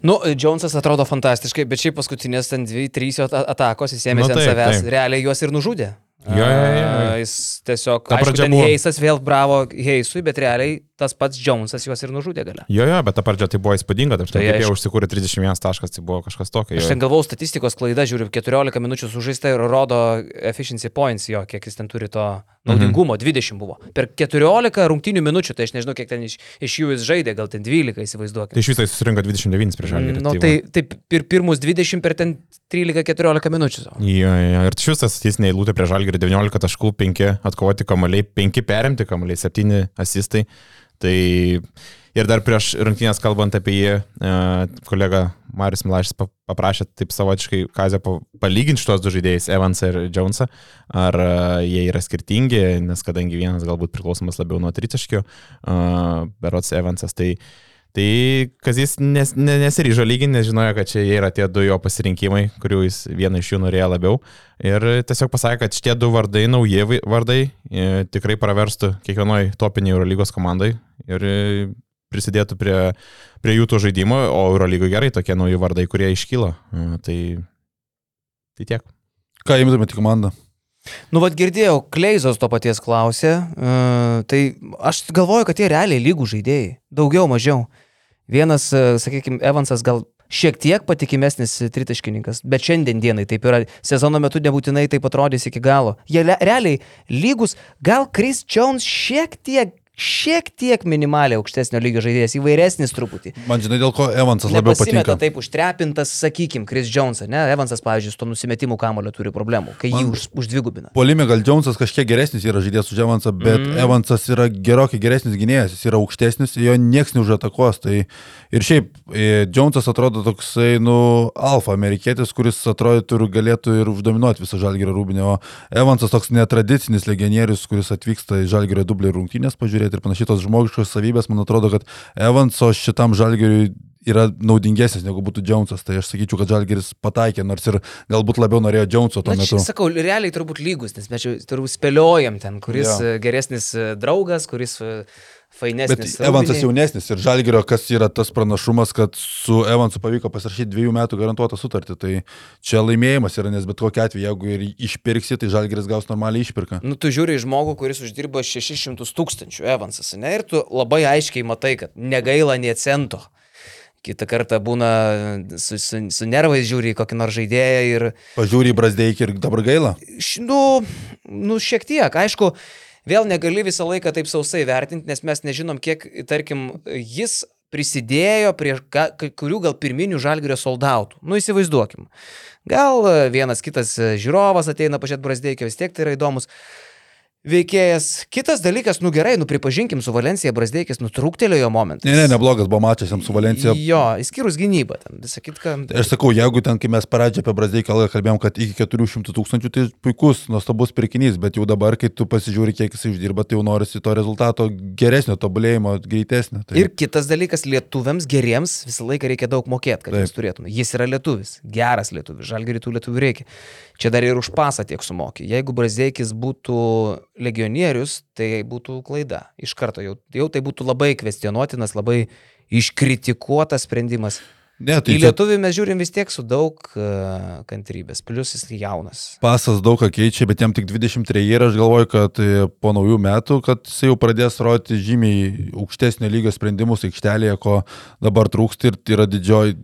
Nu, Jonesas atrodo fantastiškai, bet šiaip paskutinės ten dvi, trys jo at- atakos jis ėmėsi Nu, ant taip, savęs, taip. realiai juos ir nužudė. Jo, jo, jo, Jis tiesiog, Ta aišku, pradžia ten buvo- Heisas vėl bravo Heisui, bet realiai tas pats Jonesas juos ir nužudė gale. Jo, jo, bet ta pradžia tai buvo įspūdinga, tai, Tai tai jie užsikūrė 31 taškas, tai buvo kažkas tokio. Aš ten galvau statistikos klaida, žiūriu, 14 minučių sužaista ir rodo efficiency points jo, kiek jis ten turi to naudingumo, 20 buvo. Per 14 rungtinių minučių, tai aš nežinau, kiek ten iš, iš jų jis žaidė, gal ten 12 įsivaizduokit. Tai iš viso jis susirinko 29 prieš žalgirį. Nu, tai, tai pir, pirmus 20 per ten 13-14 minučių. Jo, jo, ir šis tas statistinė eilutė prie žalgirį 19 taškų, 5 atkovoti kamaliai, 5 perimti kamaliai, 7 asistai. Tai ir dar prieš rungtynės kalbant apie jį, e, kolega Marius Milašis pa- paprašė taip savotiškai Kazio pa- palyginti šitos du žaidėjus, Evansą ir Jonesą, ar e, jie yra skirtingi, nes kadangi vienas galbūt priklausomas labiau nuo tritaškių, e, berots Evansas, tai Tai Kazis nes, ne, nesiryžo lyginti, nes žinojo, kad čia yra tie du jo pasirinkimai, kurių jis vieną iš jų norėjo labiau. Ir tiesiog pasakė, kad šitie du vardai, nauji vardai, e, tikrai praverstų kiekvienoj topiniai Eurolygos komandai ir prisidėtų prie, prie jų to žaidimo, o Eurolygoje gerai tokie nauji vardai, kurie iškyla. E, Tai, tai tiek. Ką imtumėte komandą? Nu, vad girdėjau, Kleizos to paties klausė. Uh, tai aš galvoju, kad jie realiai lygų žaidėjai. Daugiau, mažiau. Vienas, uh, sakykime, Evansas gal šiek tiek patikimesnis tritaškininkas, bet šiandien dienai taip yra. Sezono metu nebūtinai taip atrodys iki galo. Jie realiai lygus, gal Chris Jones šiek tiek, šiek tiek minimaliai aukštesnio lygio žaidėjas, įvairesnis truputį. Man žinai, dėl ko Evansas labiau patinka. taip užtrepintas, sakykim, Chris Jonesą, ne? Evansas, pavyzdžiui, su to nusimetimų kamulio turi problemų, kai jį Man- už, uždvigubina. Polime gal Jonesas kažkiek geresnis yra žaidėjas už Evansą, bet Mm. Evansas yra gerokai geresnis gynėjas, jis yra aukštesnis, jo nieks neužatakos. Tai ir šiaip, e, Jonesas atrodo toksai, nu, alfa amerikietis, kuris atrodytų ir galėtų ir uždominuoti visą žalgerio rūbinę, o Evansas toks netradicinis legionierius, kuris atvyksta į žalgerio dublį rungtynės pažiūrėti ir panašiai tos žmogiškos savybės, man atrodo, kad Evanso šitam žalgeriui yra naudingesnis negu būtų Jonesas, tai aš sakyčiau, kad Žalgeris pataikė, nors ir galbūt labiau norėjo Joneso tuo Na, metu. čia, sakau, realiai turbūt lygus, nes mes čia turbūt spėliojam ten, kuris Jo. geresnis draugas, kuris e, Bet fainesnis. Evansas jaunesnis ir Žalgirio, kas yra tas pranašumas, kad su Evansu pavyko pasirašyti dviejų metų garantuotą sutartį. Tai čia laimėjimas yra, nes bet kokia atveju, jeigu ir išpirksi, tai Žalgiris gaus normaliai išpirką. Nu, tu žiūri į žmogų, kuris uždirba 600 tūkstančių Evansas, ne? Ir tu labai aiškiai matai, kad negaila nie cento. Kita kartą būna su, su, su nervais žiūri į kokį nors žaidėją ir Pažiūri į Brasdeikį ir dabar gaila. Nu, nu, šiek tiek, aišku, vėl negali visą laiką taip sausai vertinti, nes mes nežinom, kiek, tarkim, jis prisidėjo prie ka, kai kurių gal pirminių žalgerio soldautų. Nu įsivaizduokim. Gal vienas kitas žiūrovas ateina pažiūrėti Brasdeikio, vis tiek tai yra įdomus veikėjas. Kitas dalykas, nu gerai, nu pripažinkim, su Valencija Brasdeikis nutrūktelėjo momentas. Ne, ne, neblogas buvo mačas jam su Valencija. Jo, įskyrus gynybą, ten, visą kitką. Tai aš sakau, jeigu ten, kai mes pradžioje apie Brazdeiką kalbėjom, kad iki 400 tūkstančių, tai puikus, nuostabus pirkinys, bet jau dabar, kai tu pasižiūri, kiek jis uždirba, tai jau norisi to rezultato geresnio, tobulėjimo, greitesnio. Tai... Ir kitas dalykas, lietuviams geriems visą laiką reikia daug mokėti, kad Taip. mes turėtume. Jis yra lietuvis, geras lietuvis, žalgerį tų lietuvių reikia. Čia dar ir už pasą tiek sumokė. Jeigu Brazdeikis būtų legionierius, tai būtų klaida. Iš karto jau, jau tai būtų labai kvestionuotinas, labai iškritikuotas sprendimas. Ne, Tai į lietuvį mes žiūrim vis tiek su daug uh, kantrybės, plus jis jaunas. pasas daug ką keičia, bet jam tik 23 ir aš galvoju, kad e, po naujų metų, kad jis jau pradės rodyti žymiai aukštesnio lygio sprendimus aikštelėje, ko dabar trūksta ir tai yra didžioji.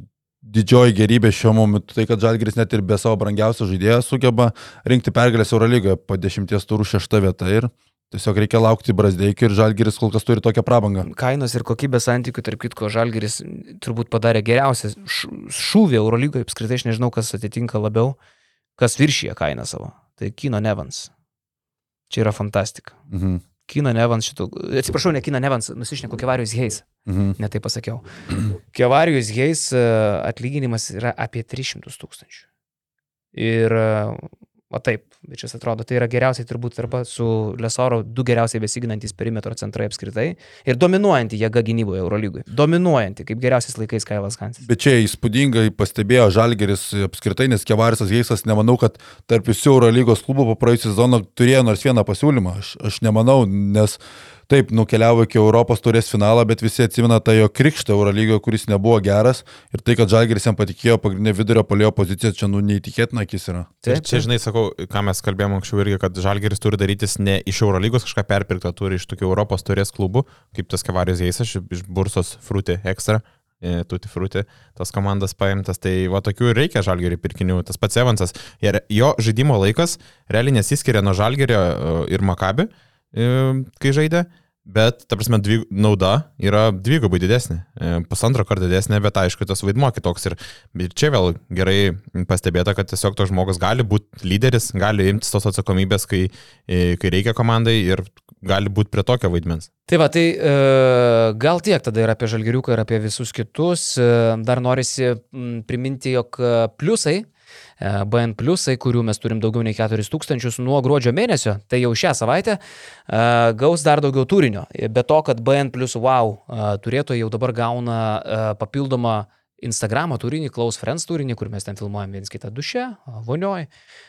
Didžioji gerybė šiuo momentu tai, kad Žalgiris net ir be savo brangiausio žaidėjo sugeba rinkti pergalės Eurolygoje po dešimties turų šešta vieta ir tiesiog reikia laukti Brasdeikį ir Žalgiris kol kas turi tokią prabangą. Kainos ir kokybės santykių, tarp kitko, Žalgeris turbūt padarė geriausią šūvį Eurolygoje, apskritai aš nežinau, kas atitinka labiau, kas viršyje kainą savo. Tai Kino Nevans. Čia yra fantastika. Mhm. Kino Nevans šitų, atsiprašau, ne Kino Nevans, nusišneku Kevarijus Heis, Mhm. netai pasakiau. Kevarijus Heis e, atlyginimas yra apie 300 tūkstančių. Ir, e, o taip, šis atrodo, tai yra geriausiai turbūt arba su Lesoro du geriausiai besiginantis perimetro centrai apskritai ir dominuojanti jėga gynyboje Eurolygui. Dominuojanti, kaip geriausiais laikais Kailas Hansis. Bet čia įspūdingai pastebėjo Žalgeris apskritai, nes Kevarisas Geisas, nemanau, kad tarp visų Eurolygos klubų po praėjusią sezoną turėjo nors vieną pasiūlymą. Aš, aš nemanau, nes taip nukeliavo iki Europos turės finalą, bet visi atsimena tą jo krikštą Eurolygoje, kuris nebuvo geras. Ir tai, kad Žalgeris jam patikėjo pagrindinė vidurio polio pozicija, čia nu neįtikėtina akis yra. Ir čia, žinai, sakau, ką mes kalbėjome anksčiau irgi, kad Žalgeris turi darytis ne iš Eurolygos kažką perpirktą, turi iš tokių Europos turės klubų, kaip tas Kavarijos Jeisas, iš- iš Bursos Fruti Extra. e, Tuti Fruti, tas komandas paimtas, tai va tokių ir reikia žalgerio pirkinių. Tas pats Evansas, ir jo žaidimo laikas realiai nesiskiria nuo žalgerio e, ir Makabi, e, kai žaidė, bet, ta prasme, dvig, nauda yra dvigubai didesnė, e, pusantro karto didesnė, bet aišku, tas vaidmo kitoks. Ir, ir čia vėl gerai pastebėta, kad tiesiog toks žmogus gali būti lyderis, gali imtis tos atsakomybės, kai, e, kai reikia komandai ir gali būti prie tokio vaidmens. Tai va, tai e, gal tiek tada ir apie Žalgiriuką, ir apie visus kitus. E, dar norisi m, priminti, jog e, pliusai, e, BN pliusai, kurių mes turim daugiau nei 4000 nuo gruodžio mėnesio, tai jau šią savaitę, e, gaus dar daugiau turinio. Be to, kad BN wow e, turėtojai jau dabar gauna e, papildomą Instagramo turinį, Close Friends turinį, kur mes ten filmuojam viens kitą duše, vonioj.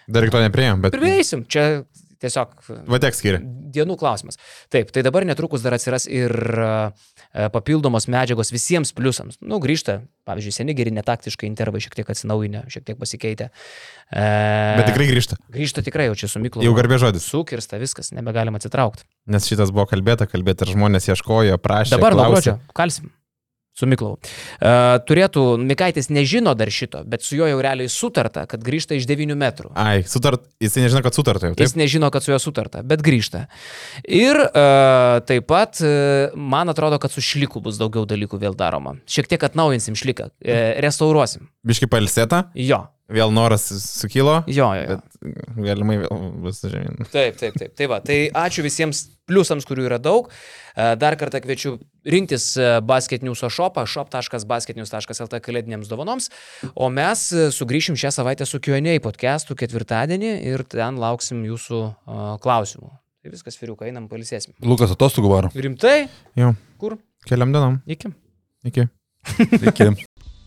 Dar ir to neprieėm, bet... Prieisim, čia tiesiog Va tiek skiria. dienų klausimas. Taip, tai dabar netrukus dar atsiras ir e, papildomos medžiagos visiems pliusams. Nu, grįžta, pavyzdžiui, seni geri netaktiškai intervai šiek tiek atsinaujinę, šiek tiek pasikeitę. E, Bet tikrai grįžta. Grįžta tikrai, jau čia su Miklu. Jau garbė žodis. Sukirsta viskas, nebegalim atsitraukti. Nes šitas buvo kalbėta, kalbėti ir žmonės ieškojo, prašė. Dabar nuo gruodžio kalsim. Su Miklau. Uh, turėtų, Mikaitis nežino dar šito, bet su juo jau realiai sutarta, kad grįžta iš 9 metrų. Ai, sutart, jisai nežino, kad sutarta jau. Taip? Jis nežino, kad su juo sutarta, bet grįžta. Ir uh, taip pat, uh, man atrodo, kad su šliku bus daugiau dalykų vėl daroma. Šiek tiek atnaujinsim šliką, restauruosim. Biški palsėta, Jo, vėl noras sukilo, jo, jo. jo. bet galimai vėl bus žemyn. Taip, taip, taip. Tai, va, tai ačiū visiems pliusams, kurių yra daug. E, Dar kartą kviečiu rinktis e, Basket News shopą, shop.basketnews.lt kalėdinėms dovanoms. O mes e, sugrįšim šią savaitę su QA podcastu ketvirtadienį ir ten lauksim jūsų klausimų. Tai viskas, Firiukai, einam, palisėsim. Lukas atostogų varo. Rimtai? Jau, Kur? keliam dienom. Iki. Iki. Iki.